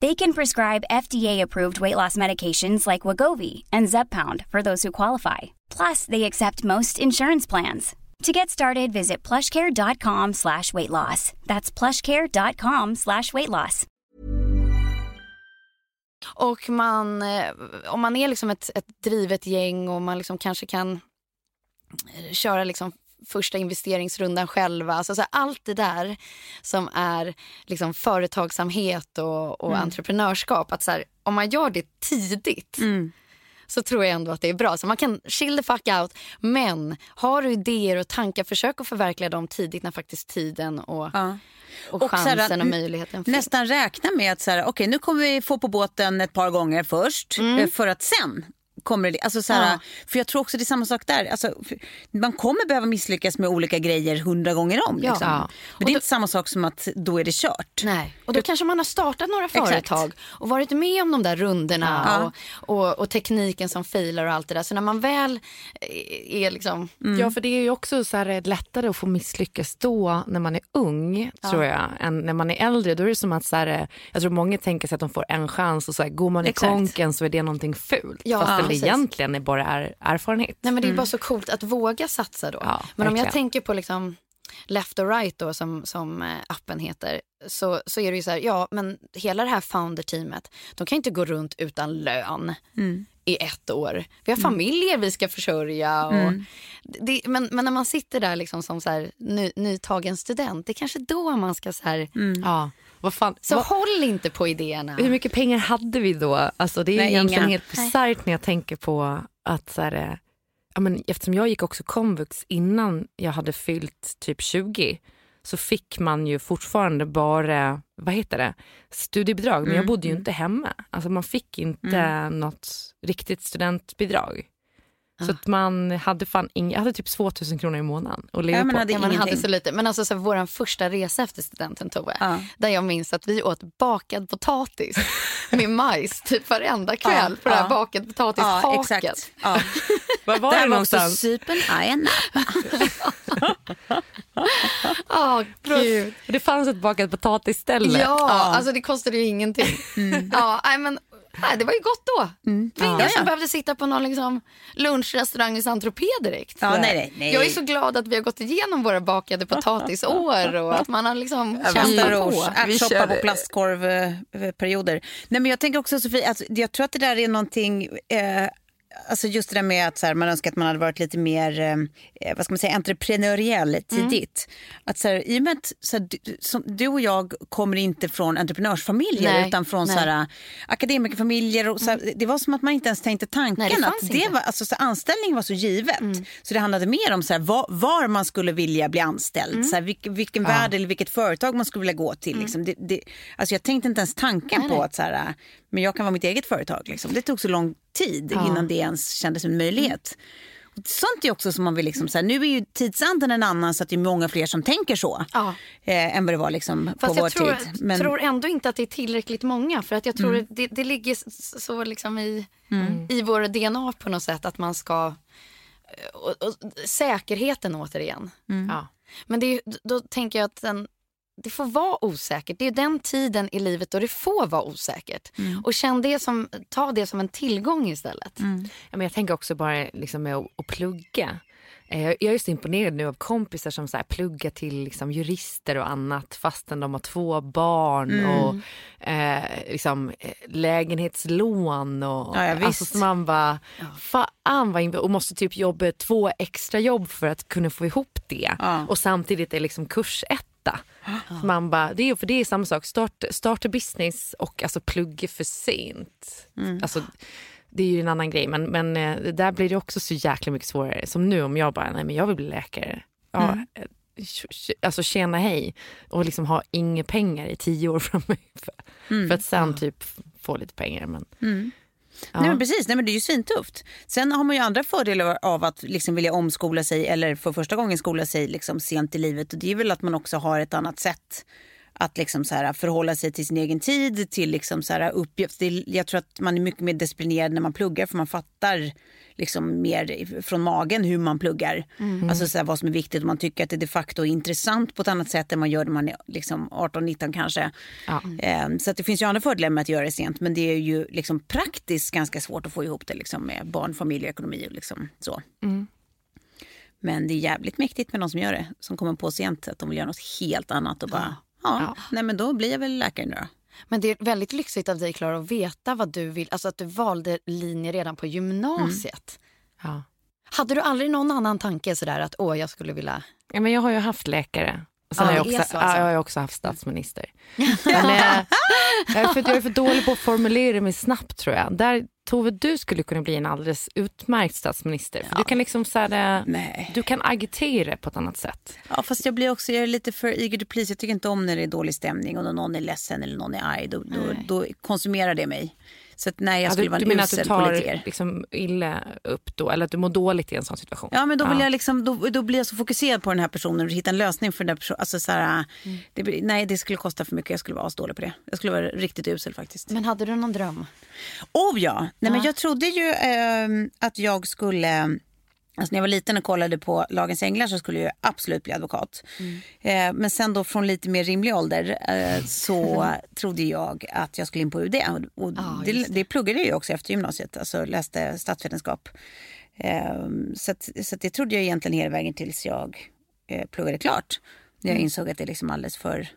They can prescribe FDA-approved weight loss medications like Wagovi and Zepbound for those who qualify. Plus, they accept most insurance plans. To get started, visit plushcare.com slash weight loss. That's plushcare.com slash weight loss. Och man, eh, om man är liksom ett, ett drivet gäng och man liksom kanske kan eh, köra liksom första investeringsrundan själva. Alltså så här, allt det där som är liksom företagsamhet och, och entreprenörskap. Att så här, om man gör det tidigt så tror jag ändå att det är bra. Så man kan chill the fuck out. Men har du idéer och tankar, försök att förverkliga dem tidigt när faktiskt tiden och, Ja. och, Och chansen och n- möjligheten finns. Nästan räkna med att så här, okej, nu kommer vi få på båten ett par gånger först eh, för att sen kommer det, alltså så här, Mm. Ja. För jag tror också det är samma sak där. Alltså, man kommer behöva misslyckas med olika grejer hundra gånger om. Ja. Liksom. Ja. Men det är inte samma sak som att då är det kört. Nej. Och då kanske man har startat några företag och varit med om de där rundorna Ja. och, och, och tekniken som failar och allt det där. Så när man väl eh, är liksom... Ja, för det är ju också så här lättare att få misslyckas då när man är ung, tror jag, än när man är äldre. Då är det som att så här, jag tror många tänker sig att de får en chans och så här, går man i Exakt. konken så är det någonting fult. Ja, fast det precis. egentligen är bara är erfarenhet. Nej, men det är bara så coolt att våga satsa då. Ja, men om jag verkligen. tänker på liksom Left or right då som, som eh, appen heter. Så, så är det ju så här, ja men hela det här founder-teamet, de kan ju inte gå runt utan lön i ett år. Vi har familjer vi ska försörja. Och det, men, men när man sitter där liksom som så här, ny, nytagen student, det är kanske då man ska så här, Ja, vad fan. så vad, håll inte på idéerna. hur mycket pengar hade vi då? Alltså, det är Nej, egentligen inga. helt bisarrt när jag tänker på att så här, ja, men eftersom jag gick också komvux innan jag hade fyllt typ 20 så fick man ju fortfarande bara, vad heter det, studiebidrag. Men jag bodde ju inte hemma. Alltså man fick inte något riktigt studentbidrag. Så att man hade fan ing, jag hade typ 2000 kronor i månaden att leva Ja, men på. hade Ja, man hade ingenting. så lite. Men alltså så här, vår första resa efter studenten Tove, Ja. där jag minns att vi åt bakad potatis med majs typ varenda kväll Ja, på det här ja. bakad Ja, potatishaket. Ja. Var var det någonstans? sypen ajen. Åh gud. Det fanns ett bakat potatisställe. Ja, alltså det kostade ju ingenting. Ja, nej, men, nej, det var ju gott då. Det var ingen Ja, som ja. behövde sitta på någon liksom, lunchrestaurang i Saint-Tropez direkt. Ja, nej, nej, nej. Jag är så glad att vi har gått igenom våra bakade potatisår och att man har liksom kämpat på. ärtsoppa på plastkorvperioder. Nej, men jag tänker också Sofie, alltså, jag tror att det där är någonting eh, Alltså just det där med att så här, man önskar att man hade varit lite mer eh, vad ska man säga, entreprenöriell tidigt. Att, så här, I och med att så här, du, som, du och jag kommer inte från entreprenörsfamiljer Nej, utan från nej. så här, akademikerfamiljer. Och, så här, det var som att man inte ens tänkte tanken Nej, det att det var, alltså, så anställning var så givet. Så det handlade mer om så var, var man skulle vilja bli anställd. Så här, vilken vilken värld eller vilket företag man skulle vilja gå till. Liksom. Det, det, alltså, jag tänkte inte ens tanken på att så här, men jag kan vara mitt eget företag. Liksom. Det tog så lång tid innan det ens kändes som en möjlighet. Och Sånt är också som man vill liksom, så här, nu är ju tidsanden en annan så att det är många fler som tänker så. Ja. Eh, än vad det var liksom, på Fast vår jag tror, tid. Men, tror ändå inte att det är tillräckligt många. För att jag tror det, det ligger så liksom i, i vår DNA på något sätt att man ska... Och, och, säkerheten återigen. Ja. Men det då tänker jag att den, det får vara osäkert. Det är den tiden i livet då det får vara osäkert. Och känn det som, ta det som en tillgång istället. Ja, men jag tänker också bara liksom med att, att plugga. Eh, Jag är så imponerad nu av kompisar som så här pluggar till liksom jurister och annat fastän de har två barn och eh, liksom, lägenhetslån. Och, Ja, ja, alltså, så man bara, fan vad och måste typ jobba två extra jobb för att kunna få ihop det. Ja. Och samtidigt är liksom kursetta. Så Man bara, det är, för det är samma sak, start, starta business och alltså plugga för sent. Alltså, det är ju en annan grej men, men eh, där blir det också så jäkla mycket svårare. Som nu om jag bara, nej men jag vill bli läkare. Ja, eh, tj- tj- Alltså tjäna hej och liksom ha inga pengar i tio år framöver. För att sen typ få lite pengar. Men, Nej, men precis, Nej, men det är ju svintufft. Sen har man ju andra fördelar av att liksom vilja omskola sig eller för första gången skola sig liksom sent i livet. Och det är väl att man också har ett annat sätt att liksom så här förhålla sig till sin egen tid, till liksom så här uppgift. Jag tror att man är mycket mer disciplinerad när man pluggar för man fattar liksom mer från magen hur man pluggar. Mm. Alltså så här, vad som är viktigt och man tycker att det de facto är intressant på ett annat sätt än man gör när man är liksom 18-19 kanske. Ja. Mm. Så det finns ju andra fördelar med att göra det sent men det är ju liksom praktiskt ganska svårt att få ihop det liksom med barn, familj och ekonomi och liksom så. Mm. Men det är jävligt mäktigt med någon som gör det, som kommer på sent att de vill göra något helt annat och bara, ja, ja. nej men då blir jag väl läkare nu då. Men det är väldigt lyxigt av dig Klara att veta vad du vill, alltså att du valde linje redan på gymnasiet. Mm. Ja. Hade du aldrig någon annan tanke sådär att åh jag skulle vilja... Ja, men jag har ju haft läkare. Sen ja, har jag, också, så, alltså. ja, jag har också haft statsminister. men, eh, jag, är för, jag är för dålig på att formulera mig snabbt tror jag. Där Tove, du skulle kunna bli en alldeles utmärkt statsminister. Ja. Du kan liksom så här, Nej. du kan agitera på ett annat sätt. Ja, fast jag blir också jag är lite för eager to please. Jag tycker inte om när det är dålig stämning och när någon är ledsen eller någon är arg. Då, då, då konsumerar det mig. Så att nej, jag skulle ja, du, vara en usel politiker. Du menar att du tar liksom illa upp då, eller att du mår dåligt i en sån situation? Ja, men då, vill ja. jag liksom, då, då blir jag så fokuserad på den här personen och hitta en lösning för den här personen. Alltså, så här, mm. det, nej, det skulle kosta för mycket. Jag skulle vara asdålig på det. Jag skulle vara riktigt usel faktiskt. Men hade du någon dröm? Oh ja! Nej, ja. Men jag trodde ju eh, att jag skulle Alltså när jag var liten och kollade på Lagens Änglar så skulle jag absolut bli advokat. Mm. Eh, men sen då från lite mer rimlig ålder eh, så trodde jag att jag skulle in på UD. Och, och ah, det, det. pluggade jag också efter gymnasiet, alltså läste statsvetenskap. Eh, så att, så att det trodde jag egentligen hela vägen tills jag eh, pluggade klart. När jag mm. insåg att det är liksom alldeles för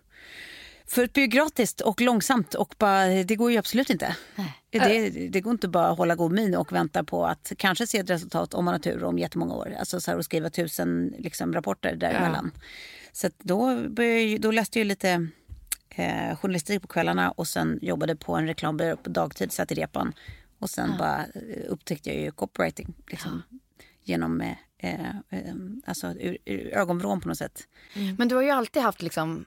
för byråkratiskt och långsamt och bara, det går ju absolut inte. Det, det, går inte bara att hålla god min och vänta på att kanske se ett resultat om man har tur om jättemånga år. Alltså så här, och skriva tusen liksom, rapporter däremellan. Ja. Så då, började, då läste jag lite eh, journalistik på kvällarna och sen jobbade på en reklambyrå på dagtid, satt i repan. Och sen ja. bara eh, upptäckte jag ju copywriting. Liksom, ja. Genom eh, eh, eh, alltså, ur, ur ögonvrån på något sätt. Mm. Men du har ju alltid haft liksom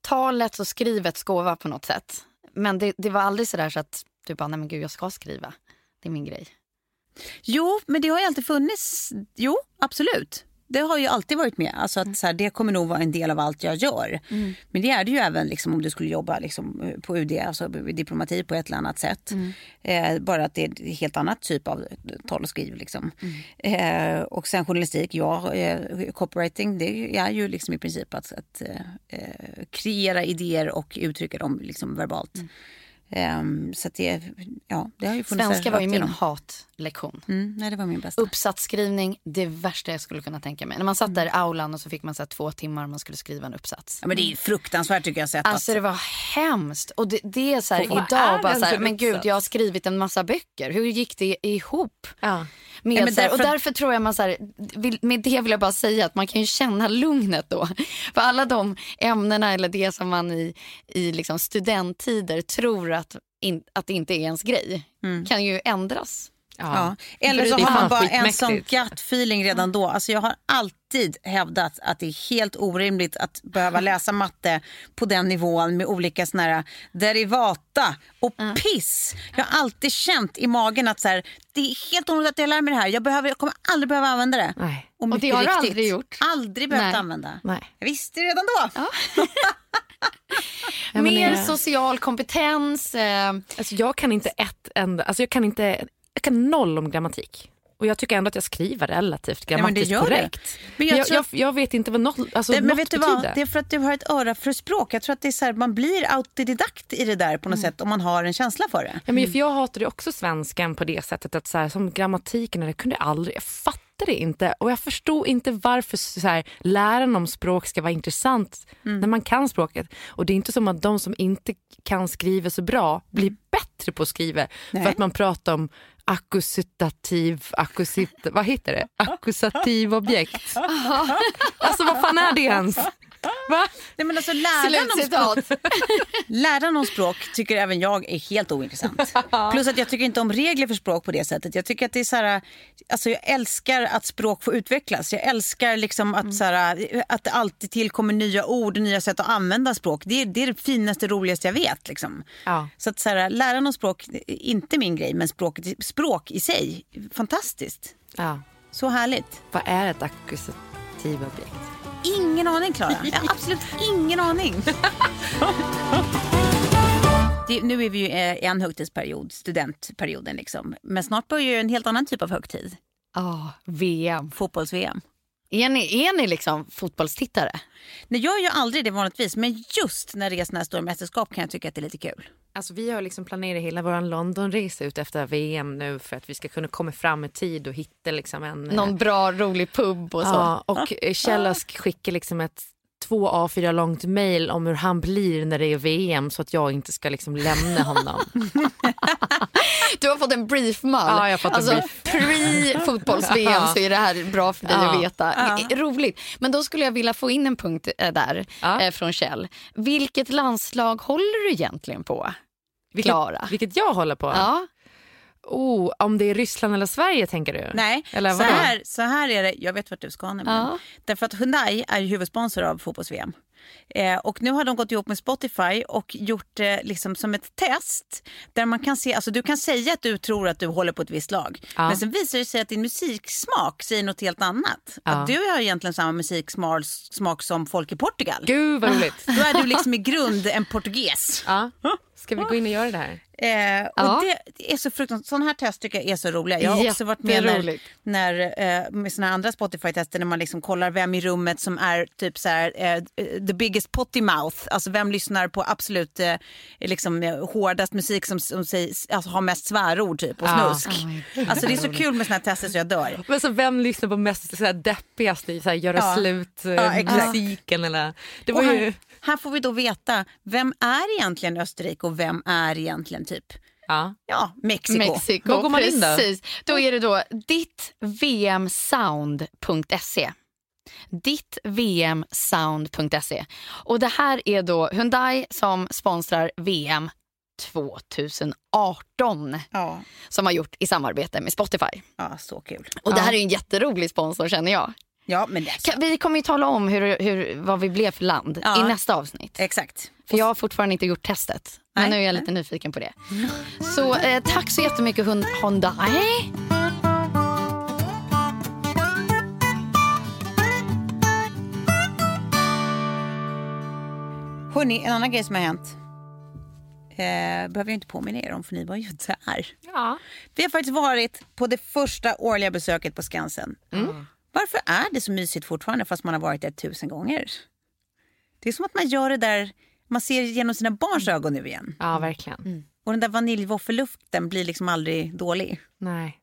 talets och skrivets gåva på något sätt. Men det, det var aldrig så där så att du bara, nej men gud jag ska skriva. Det är min grej. Jo, men det har ju alltid funnits. Jo, absolut det har ju alltid varit med. Alltså att, mm. så här, det kommer nog vara en del av allt jag gör. Mm. Men det är det ju även liksom, om du skulle jobba liksom, på UD, alltså diplomati på ett eller annat sätt. Mm. Eh, bara att det är en helt annat typ av tal och skriv. Liksom. Mm. Eh, och sen journalistik, ja, eh, copywriting, det är ju liksom i princip att, att eh, kreera idéer och uttrycka dem liksom verbalt. Mm. Um, så det, ja, det har ju Svenska var ju min hatlektion. Mm, nej, det var min bästa. Uppsatsskrivning, det värsta jag skulle kunna tänka mig. När man satt där i aulan och så fick man så här, två timmar och man skulle skriva en uppsats. Ja, men det är fruktansvärt tycker jag. Sett alltså det var hemskt. Och det, det är så här, idag bara så här, men gud jag har skrivit en massa böcker. Hur gick det ihop? Ja. Med, ja, därför... Och därför tror jag man så här, med det vill jag bara säga att man kan ju känna lugnet då. För alla de ämnena eller det som man i, i liksom studenttider tror att, in, att det inte är ens grej mm. kan ju ändras. Ja. ja. Eller så har man bara en sån gut feeling redan då. Alltså jag har alltid hävdat att det är helt orimligt att behöva läsa matte på den nivån med olika såna här derivata och mm. piss. Jag har alltid känt i magen att så här, det är helt onödigt att jag lär mig det här. Jag, behöver, jag kommer aldrig behöva använda det. Nej. Och, och det har du aldrig gjort? Aldrig behövt Nej. använda. Nej. Jag visste det redan då. Ja. Mer social kompetens. Eh. Alltså jag kan inte ett enda, alltså jag kan inte jag kan noll om grammatik. Och jag tycker ändå att jag skriver relativt grammatiskt Nej, korrekt. Men jag, jag, jag, jag, vet inte vad noll, alltså det, men vet du vad? Det är för att du har ett öra för språk. Jag tror att det är så här, man blir autodidakt i det där på något mm. sätt om man har en känsla för det. Ja, men för jag hatade också svenskan på det sättet att så här, som grammatiken, det kunde jag aldrig, jag fattade inte och jag förstod inte varför så här, läran om språk ska vara intressant mm. när man kan språket. Och det är inte som att de som inte kan skriva så bra blir mm. bättre på att skriva Nej. för att man pratar om akkusativ, akkusit, vad heter det? Akkusativ objekt. alltså vad fan är det ens? Va? Nej, men alltså, läran, om språk, läran om språk tycker även jag är helt ointressant. Plus att jag tycker inte om regler för språk på det sättet. Jag tycker att det är så här, alltså jag älskar att språk får utvecklas. Jag älskar liksom att, så här, att det alltid tillkommer nya ord och nya sätt att använda språk. Det är det, är det finaste, roligaste jag vet. Liksom. Ja. Så att så här, läran om språk, inte min grej, men språk, språk i sig, fantastiskt. Ja. Så härligt. Vad är ett akkusativobjekt? Ingen aning Klara. Jag har absolut ingen aning. Det, nu är vi ju i en högtidsperiod, studentperioden liksom. Men snart börjar ju en helt annan typ av högtid. Ja, VM. Fotbolls-VM. Är ni, är ni liksom fotbollstittare? Nej, jag gör ju aldrig det vanligtvis, men just när det är såna här stora mästerskap kan jag tycka att det är lite kul. Alltså vi har liksom planerat hela vår Londonresa ut efter VM nu för att vi ska kunna komma fram i tid och hitta liksom en... eh, Någon bra rolig pub och så? Ja, och eh, Kjell har skickat liksom ett två A4 långt mejl om hur han blir när det är VM så att jag inte ska liksom lämna honom. Du har fått en briefmall. Ja, jag har fått en alltså, brief. Pre-fotbolls-VM Ja. så är det här bra för dig Ja. att veta. Roligt. Men då skulle jag vilja få in en punkt eh, där Ja. från Kjell. Vilket landslag håller du egentligen på? Klara. Vilket, vilket jag håller på? Ja. Oh, om det är Ryssland eller Sverige tänker du? Nej, Eller så, här, så här är det. Jag vet vart du ska nämligen. Ja. Därför att Hyundai är huvudsponsor av fotbolls-VM. Eh, och nu har de gått ihop med Spotify och gjort det liksom som ett test. Där man kan se, alltså du kan säga att du tror att du håller på ett visst lag. Ja. Men sen visar det sig att din musiksmak säger något helt annat. Ja. Att du har egentligen samma musiksmak smak som folk i Portugal. Gud vad roligt. Då är du liksom i grund en portugis. Ja. Ska vi gå in och göra det här? Eh, och Ja. det, är så fruktansvärt. Sådana här test tycker jag är så roliga. Jag har också varit med när, när, eh, med såna här andra Spotify-tester när man liksom kollar vem i rummet som är typ så här, eh, the biggest potty mouth. Alltså vem lyssnar på absolut eh, liksom, eh, hårdast musik som, som sägs, alltså, har mest svärord typ och Ja. snusk. Alltså det är så kul med såna här tester så jag dör. Men så vem lyssnar på mest så här, deppigast i så här, göra Ja. slut eh, Ja, eller? Det Och var ju... här, här får vi då veta vem är egentligen Österrike och vem är egentligen typ Ja. ja, Mexiko. Mexiko. Var går man in då? Precis. Då är det då dittvmsound.se. Dittvmsound.se. Och det här är då Hyundai som sponsrar VM 2018 Ja, som har gjort i samarbete med Spotify. ja, så kul. Och det här är en jätterolig sponsor känner jag. Ja, men det. Kan- Vi kommer ju tala om hur, hur, vad vi blev för land Ja. i nästa avsnitt. Exakt. För jag har fortfarande inte gjort testet. Men Nej. nu är jag lite nyfiken på det. Så eh, tack så jättemycket Hund- Hyundai. Hörni, en annan grej som har hänt. Eh, behöver jag inte påminna er om för ni var ju där. Ja. Vi har faktiskt varit på det första årliga besöket på Skansen. Varför är det så mysigt fortfarande fast man har varit där tusen gånger? Det är som att man gör det där, man ser genom sina barns ögon nu igen. ja, verkligen. Och den där vaniljvåffelluften blir liksom aldrig dålig. Nej.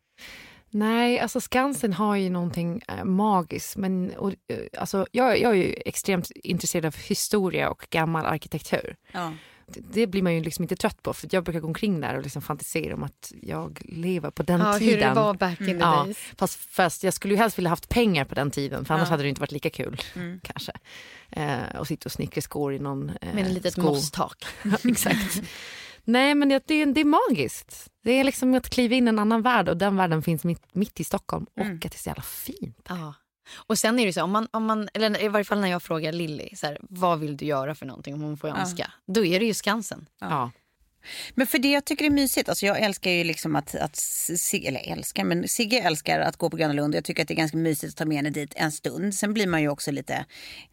Nej, alltså Skansen har ju någonting eh, magiskt. Men, och, eh, alltså, jag, jag är ju extremt intresserad av historia och gammal arkitektur. Ja. Det, blir man ju liksom inte trött på. För Jag brukar gå omkring där och liksom fantisera om att jag lever på den Ja, hur tiden. det var back in the Ja, days. fast, fast jag skulle ju helst vilja haft pengar på den tiden för annars Ja. hade det inte varit lika kul. kanske. Eh, och sitta och snickra skor i någon eh, Med ett litet sko. mosstak. Ja, Exakt. Nej men det, det, är- det är magiskt. Det är liksom att kliva in i en annan värld och den världen finns mitt, mitt i Stockholm och att det är så jävla fint. Ja. Och sen är det så, om man, om man, eller i varje fall när jag frågar Lilly, så här, vad vill du göra för någonting om hon får önska? Då är det ju Skansen. Ja. Men för det jag tycker är mysigt, alltså jag älskar ju liksom att, att Sigge, eller älskar, men Sigge älskar att gå på Gröna Lund. Jag tycker att det är ganska mysigt att ta med henne dit en stund. Sen blir man ju också lite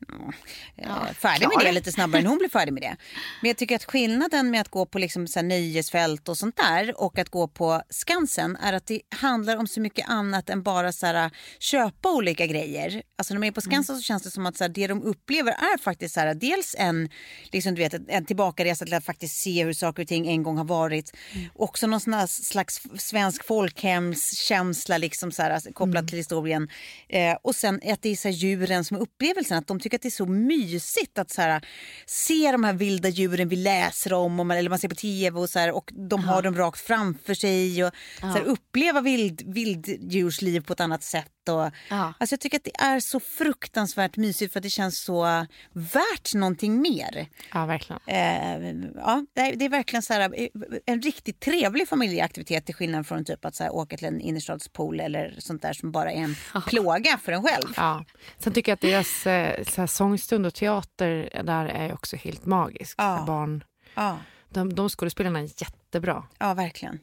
mm, eh, färdig med det lite snabbare än hon blir färdig med det. Men jag tycker att skillnaden med att gå på liksom så här nöjesfält och sånt där och att gå på Skansen är att det handlar om så mycket annat än bara så här, köpa olika grejer. Alltså när man är på Skansen så känns det som att så här, det de upplever är faktiskt så här, dels en, liksom, du vet, en tillbakaresa till att faktiskt se hur saker och ting en gång har varit. Också någon sån slags svensk folkhemskänsla liksom, så här, alltså, kopplat till historien. Eh, och sen att det är så här, djuren som är upplevelsen. Att de tycker att det är så mysigt att så här, se de här vilda djuren vi läser om, om eller man ser på tv och, så här, och de har dem rakt framför sig. Och, så här, uppleva vild, vilddjursliv på ett annat sätt. Och, Ja. alltså jag tycker att det är så fruktansvärt mysigt för att det känns så värt någonting mer. Ja, verkligen. Eh, ja, det är verkligen så här, eh, en riktigt trevlig familjeaktivitet till skillnad från typ att så här, åka till en innerstadspool eller sånt där som bara är en plåga för en själv. Ja. Sen tycker jag att deras eh, så här, sångstund och teater där är också helt magisk. Ja. Så här, Barn, Ja, de, de skådespelarna är jättebra. ja verkligen.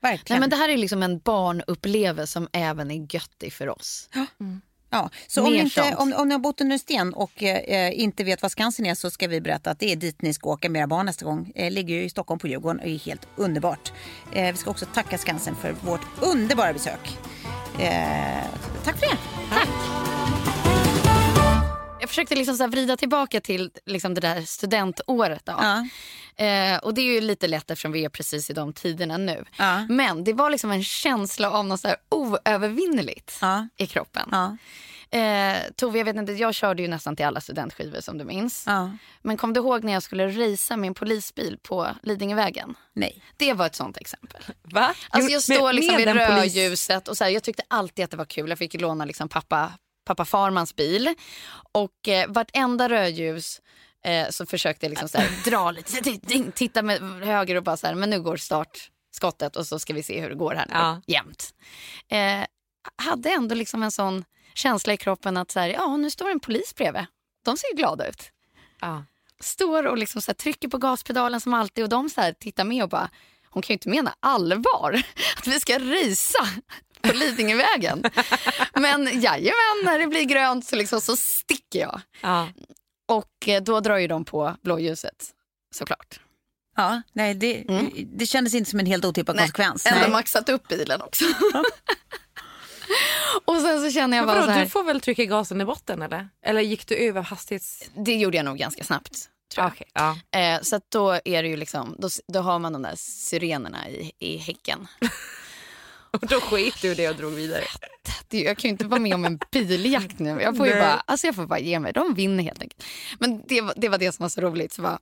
Nej, Verkligen. men det här är liksom en barnupplevelse som även är göttig för oss. Ja, så om inte, om, om ni har bott under en sten och eh, inte vet vad Skansen är så ska vi berätta att det är dit ni ska åka med era barn nästa gång. Eh, ligger ju i Stockholm på Djurgården och är helt underbart. Eh, vi ska också tacka Skansen för vårt underbara besök. Eh, tack för det. Jag försökte liksom så vrida tillbaka till liksom det där studentåret. Då. Ja. Eh, och det är ju lite lätt eftersom vi är precis i de tiderna nu. Ja. Men det var liksom en känsla av något så här oövervinneligt Ja. i kroppen. Eh, Tove, jag vet inte, jag körde ju nästan till alla studentskivor som du minns. Men kom du ihåg när jag skulle racea min polisbil på Lidingövägen? Nej. Det var ett sånt exempel. Va? Alltså jag står liksom med vid rödljuset och så här, jag tyckte alltid att det var kul. Jag fick låna liksom pappa, pappa Farmans bil och eh, vartenda rödljus eh, så försökte jag liksom så här, dra lite, titta med höger och bara så här, men nu går startskottet och så ska vi se hur det går här. Ja. Jämt. Eh, hade ändå liksom en sån känsla i kroppen att så här, ja nu står en polis bredvid. De ser ju glada ut Ja. står och liksom så här trycker på gaspedalen som alltid och de så här tittar med och bara, hon kan ju inte mena allvar att vi ska risa på Lidingövägen. Men jajamän, när det blir grönt så, liksom, så sticker jag. Ja. Och eh, då drar ju de på blåljuset såklart. Ja, nej, det, det kändes inte som en helt otippad konsekvens. Ändå Nej. maxat upp bilen också. och sen så känner jag bara vadå, så här, du får väl trycka gasen i botten eller? Eller gick du över hastighets... det gjorde jag nog ganska snabbt. Tror jag. Okej, ja. Eh, så att då är det ju liksom, då, då har man de där sirenerna i, i häcken. Och då skit du det och drog vidare. Jag kan ju inte vara med om en biljakt nu. Jag får ju bara, alltså jag får bara ge mig. De vinner helt enkelt. Men det, var- det var det som var så roligt. Så bara,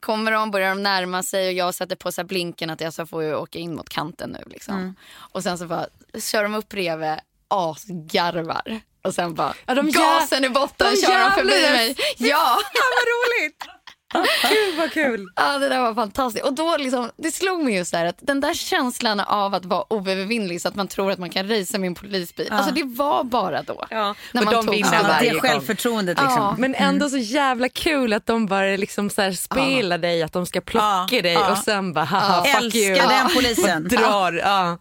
kommer de, börjar de närma sig och jag sätter på så blinken att jag så får ju åka in mot kanten nu. Liksom. Och sen så bara kör de upp bredvid, asgarvar. Och sen bara Ja, gasen i botten, de kör de förbi mig. Ja. vad roligt! Gud vad kul! Ja, det där var fantastiskt. Och då liksom, det slog mig just där att den där känslan av att vara oövervinnlig så att man tror att man kan racea med en polisbil. Alltså det var bara då. Ja, När man de tog vinner Ja, det självförtroendet liksom. Ja. Men ändå så jävla kul att de bara liksom så här spelar dig, att de ska plocka Ja, dig ja. och sen bara haha fuck you. Älskar den polisen. Och drar.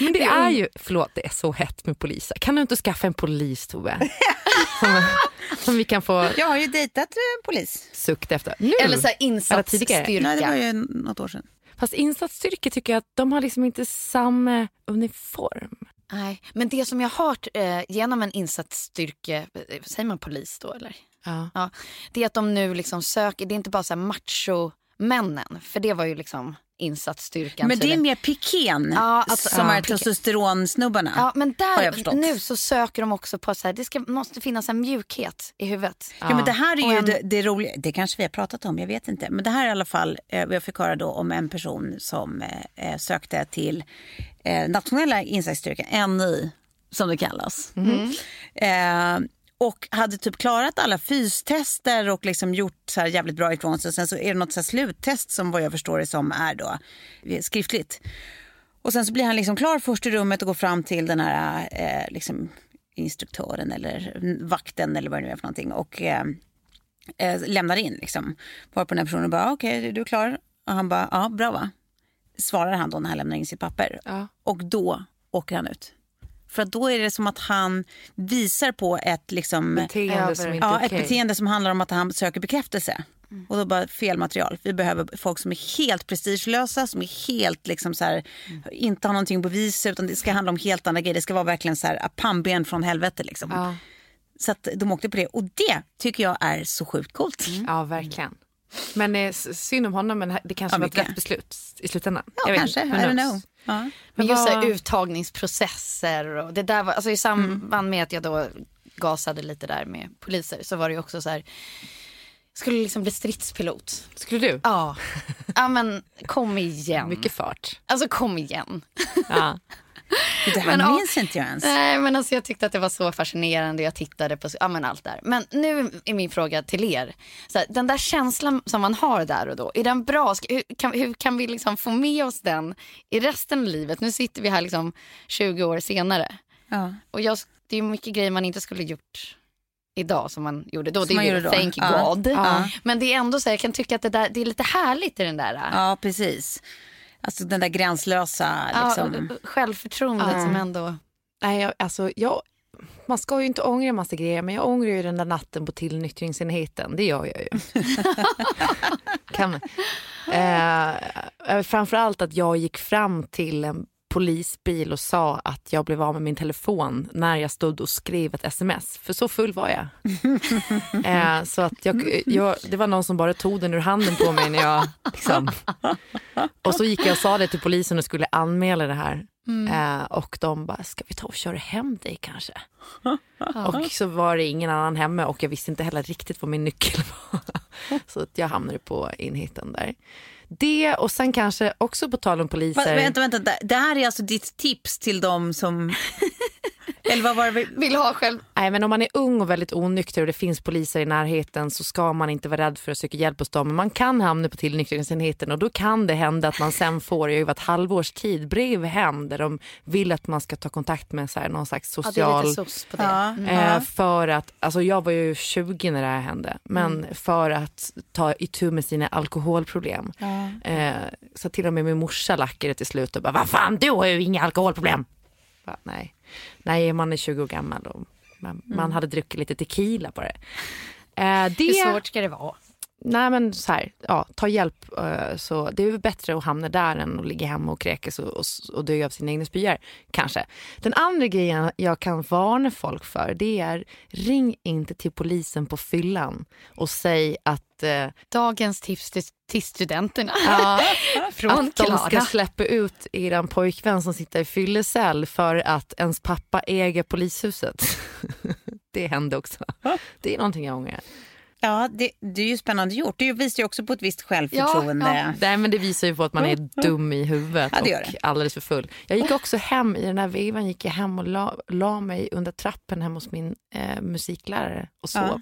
Men det är ju, förlåt det är så hett med poliser. Kan du inte skaffa en polis Tove? Som, som vi kan få Jag har ju dejtat en polis. sukta efter. Nu? Eller så här insatsstyrka. Nej, det var ju något år sedan. Fast insatsstyrkor tycker jag att de har liksom inte samma uniform. Nej, men det som jag har hört eh, genom en insatsstyrke, eh, säger man polis då eller? Ja. Ja, det är att de nu liksom söker, det är inte bara så här macho-männen, för det var ju liksom insatsstyrkan. Men det är mer piken Ja, alltså, som ja, är testosteronsnubbarna. Ja, men där, nu så söker de också på så här, det ska, måste finnas en mjukhet i huvudet. Ja, men det här är ju en- det, det roliga, det kanske vi har pratat om, jag vet inte. Men det här är i alla fall, eh, jag fick höra då om en person som eh, eh, sökte till eh, nationella insatsstyrkan, NI som det kallas. Eh, och hade typ klarat alla fystester och liksom gjort så här jävligt bra ifrån sig. Sen så är det något så sluttest som vad jag förstår det som är då eh, skriftligt. Och sen så blir han liksom klar först i rummet och går fram till den här eh, liksom instruktören eller vakten eller vad det nu är för någonting och eh, eh, lämnar in liksom. Varpå den här personen bara, okej du är klar? Och han bara, ja bra va? Svarar han då när han lämnar in sitt papper. Ja. Och då åker han ut. För att då är det som att han visar på ett liksom Beteende som inte Ja, ett okej. beteende som handlar om att han söker bekräftelse. Och då bara fel material. Vi behöver folk som är helt prestigelösa, som är helt liksom så här, inte har någonting på vis utan det ska handla om helt andra grejer. Det ska vara verkligen så här pannben från helvete liksom. Ja. Så att de åkte på det och det tycker jag är så sjukt coolt. ja, verkligen. Men eh, synd om honom, men det kanske Ja, var ett rätt beslut i slutändan. Ja, Jag vet kanske. I don't knows? know. Ja. Men just vad- uttagningsprocesser och det där var, alltså i samband med att jag då gasade lite där med poliser så var det ju också så här, skulle liksom bli stridspilot. Skulle du? Ja, ja men kom igen. Mycket fart. Alltså kom igen. Ja. Det här Men, ja. minns inte jag ens. Nej, men alltså jag tyckte att det var så fascinerande. Jag tittade på ja, men allt där. Men nu är min fråga till er. Så här, den där känslan som man har där och då, är den bra? Hur, kan, hur kan vi liksom få med oss den i resten av livet? Nu sitter vi här liksom 20 år senare. Ja. Och jag, det är mycket grejer man inte skulle gjort idag som man gjorde då. Som det man gjorde då. thank Ja. God. Ja. Men det är ändå så här, jag kan tycka att det, där, det är lite härligt i den där. ja, precis. Alltså den där gränslösa liksom. ja, självförtroendet Ja. som ändå... Nej, jag, alltså, jag, man ska ju inte ångra en massa grejer, men jag ångrar ju den där natten på tillnyktringsenheten. Det gör jag ju. kan man. Eh, framförallt att jag gick fram till en polisbil och sa att jag blev av med min telefon när jag stod och skrev ett sms. För så full var jag. eh, så att jag, jag, det var någon som bara tog den ur handen på mig när jag... Liksom. Och så gick jag och sa det till polisen och skulle anmäla det här. Eh, och de bara, ska vi ta och köra hem dig kanske? Och så var det ingen annan hemma och jag visste inte heller riktigt vad min nyckel var. Så att jag hamnade på enheten där. Det och sen kanske också på tal om Va, poliser. vänta, vänta. Det- Det här är alltså ditt tips till dem som... Eller vad var det? vi- Vill ha själv... Nej, men om man är ung och väldigt onykter och det finns poliser i närheten så ska man inte vara rädd för att söka hjälp hos dem. Men man kan hamna på tillnyktringsenheten och då kan det hända att man sen får, jag har ju varit halvårs tid, brev hem där de vill att man ska ta kontakt med så här, någon slags Ja, det är social... lite sos på det. Ja. Eh, för att, alltså jag var ju 20 när det här hände, men för att ta itu med sina alkoholproblem. Eh, så till och med min morsa lackade till slut och bara, vad fan du har ju inga alkoholproblem. Bara, nej. Nej, man är 20 år gammal och man, man hade druckit lite tequila på det. Eh, det Hur svårt ska det vara? Nej men så här, ja, ta hjälp. eh, Så det är väl bättre att hamna där än att ligga hemma och kräkas och, och, och dö av sina egna spyor. Kanske. Den andra grejen jag kan varna folk för det är ring inte till polisen på fyllan och säg att, eh, Dagens tips till, till studenterna. ja, Från att de ska släppa ut eran pojkvän som sitter i fyllecell för att ens pappa äger polishuset. det hände också. Det är någonting jag ångrar. Ja, det, det är ju spännande gjort. Det visar ju också på ett visst självförtroende. Ja, Nej, men det visar ju på att man är dum i huvudet Ja, det gör och det. alldeles för full. Jag gick också hem, i den här vevan gick jag hem och la, la mig under trappen hemma hos min eh, musiklärare och sov Ja.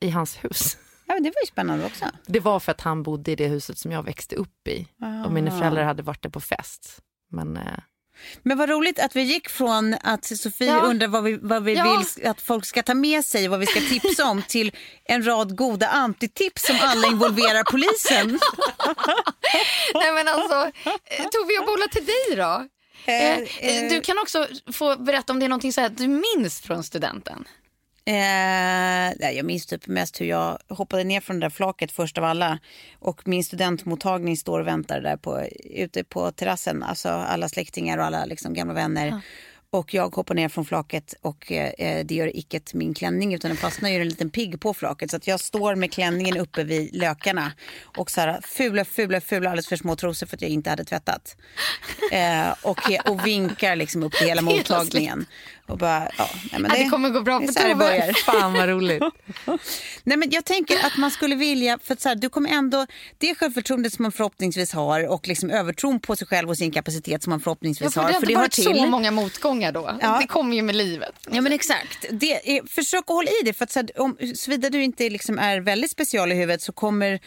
i hans hus. Ja, men det var ju spännande också. Det var för att han bodde i det huset som jag växte upp i och mina Ah. föräldrar hade varit där på fest. Men eh, Men vad roligt att vi gick från att Sofie Ja. undrar vad vi, vad vi Ja. vill att folk ska ta med sig, vad vi ska tipsa om, till en rad goda antitips som alla involverar polisen. Nej men alltså, eh, Tove jag bollar till dig då. Eh, eh, du kan också få berätta om det är någonting så här du minns från studenten. Eh, jag minns typ mest hur jag hoppade ner från det där flaket först av alla. Och min studentmottagning står och väntar där på, ute på terrassen. Alltså alla släktingar och alla liksom, gamla vänner. Och jag hoppar ner från flaket och eh, det gör icke min klänning utan den fastnar ju en liten pigg på flaket. Så att jag står med klänningen uppe vid lökarna och så här fula, fula, fula alldeles för små trosor för att jag inte hade tvättat. Eh, och, och vinkar liksom upp till hela Hela mottagningen. Och bara, ja, nej, men Ja, det kommer gå bra det är för det börjar. fan vad roligt. Nej, men jag tänker att man skulle vilja, för att så här, du kommer ändå, det självförtroendet som man förhoppningsvis har och liksom övertron på sig själv och sin kapacitet som man Ja, förhoppningsvis för har. det har för inte det varit så många motgångar då. Ja. Det kommer ju med livet. Ja men exakt. Det är, försök att hålla i det för att så här, om, såvida du inte liksom är väldigt special i huvudet så kommer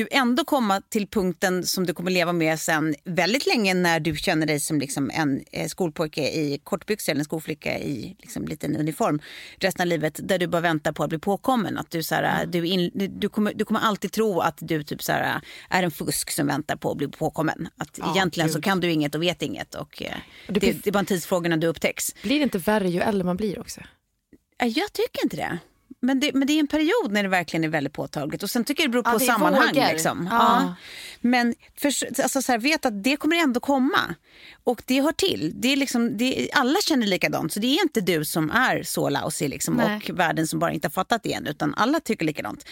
du ändå komma till punkten som du kommer leva med sen väldigt länge när du känner dig som liksom en eh, skolpojke i kortbyxor eller en skolflicka i liksom liten uniform resten av livet där du bara väntar på att bli påkommen. Att du, så här, du, in, du, kommer, du kommer alltid tro att du typ så här, är en fusk som väntar på att bli påkommen. Att Ja, egentligen så gud. kan du inget och vet inget och eh, det, det är bara en tidsfråga när du upptäcks. Blir det inte värre ju äldre man blir också? Ja, Jag tycker inte det. Men, det. men det är en period när det verkligen är väldigt påtagligt. Och sen tycker jag det beror på Ja, det sammanhang. Liksom. Ja. Ja. Men för, alltså, så här, vet att det kommer ändå komma. Och det hör till. Det är liksom, det alla känner likadant. Så det är inte du som är så lousy liksom, Nej. och världen som bara inte har fattat det än. Utan alla tycker likadant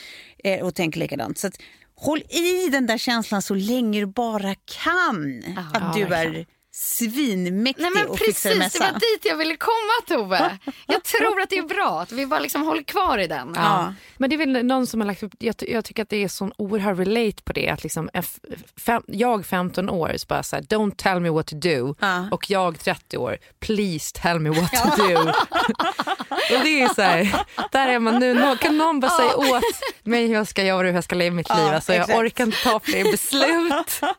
eh, och tänker likadant. Så att, håll i den där känslan så länge du bara kan. att du är. Svinmäktig Nej men och fixar en precis, det var dit jag ville komma Tove. Jag tror att det är bra att vi bara liksom håller kvar i den. Ja. Men det är väl någon som har lagt upp, jag, jag tycker att det är sån oerhörd relate på det. Att liksom, fem, jag 15 år, så bara så här, don't tell me what to do. Ja. Och jag 30 år, please tell me what to do. och det är så här, där är man nu. Kan någon bara säga åt mig hur jag ska göra och hur jag ska leva mitt liv? Ja, Alltså, jag orkar inte ta fler beslut.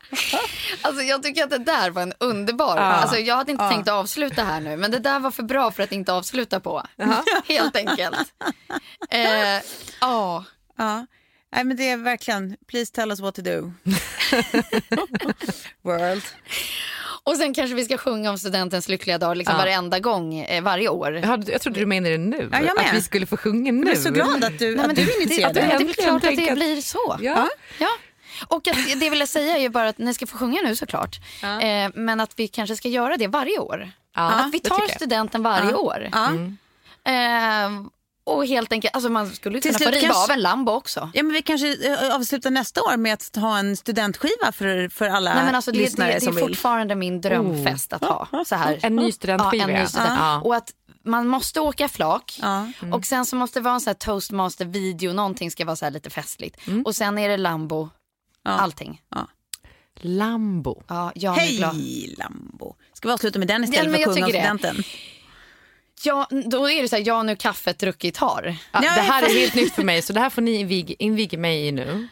Alltså, jag tycker att det där var en underbar... Alltså, jag hade inte tänkt att avsluta här nu, men det där var för bra för att inte avsluta på. Helt enkelt. Eh, Ja. Ja. Nej, men det är verkligen, please tell us what to do. World. Och sen kanske vi ska sjunga om studentens lyckliga dag liksom Ja. varenda gång, eh, varje år. Jag, hade, jag trodde du menade det nu. Ja, jag med. Att vi skulle få sjunga nu. Jag är så glad att du, Nej, men att du det- initierade. det, det, det att det att- blir så. Ja. Ja. Och att det jag säga är ju bara att ni ska få sjunga nu såklart. Eh, men att vi kanske ska göra det varje år. Ja, att vi det tar studenten varje Ja. år. Ja. Eh, och helt enkelt, alltså man skulle Till kunna få riva kanske- av en Lambo också. Ja, men vi kanske eh, avslutar nästa år med att ha en studentskiva för, för alla Nej, men alltså, det, det, lyssnare det är som vill. fortfarande min drömfest att ha. Så här. En ny studentskiva. Ja, en ny ja. student. Ja. Och att man måste åka flak. Ja. Och sen så måste det vara en så här toastmaster-video, någonting ska vara så här lite festligt. Och sen är det Lambo, allting. Lambo. Ja, jag är glad. Hej Lambo. Ska vi avsluta med den Ja, istället men för jag sjunga om tycker det. studenten? Ja, då är det så här, ja nu kaffet druckit har. Ja, Ja, det här är helt nytt för mig så det här får ni invig, inviga mig i nu.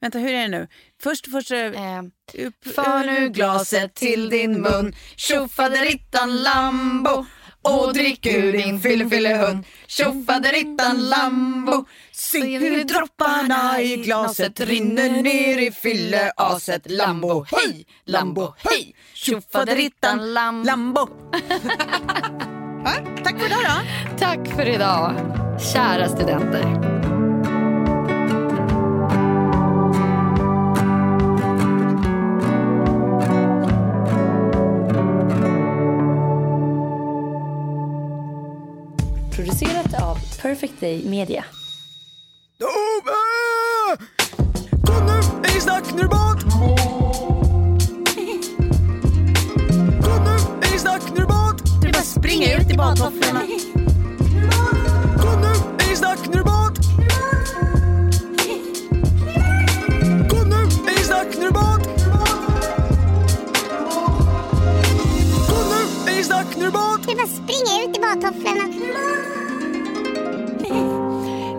Vänta, hur är det nu? Först, först eh, Eh, upp, För nu glaset till din mun Tjofaderittan Lambo och drick ur din fyllefyllehund Tjofaderittan Lambo. Se hur dropparna i glaset rinner ner i fylleaset. Lambo, hej, Lambo, hej! Tjofaderittan Lambo. Lambo. Ja, Tack för idag då. Tack för idag, kära studenter. Perfect Day Media. Tove! Kom nu, är i snack, nu är det bad! Kom nu, är i snack, nu är det bad! Du bara springer ut i badtofflorna. Kom nu, är i snack, nu är det bad! Kom nu, är i snack, nu är det bad! Kom nu, är i snack, nu är det bad! Du bara springer ut i badtofflorna.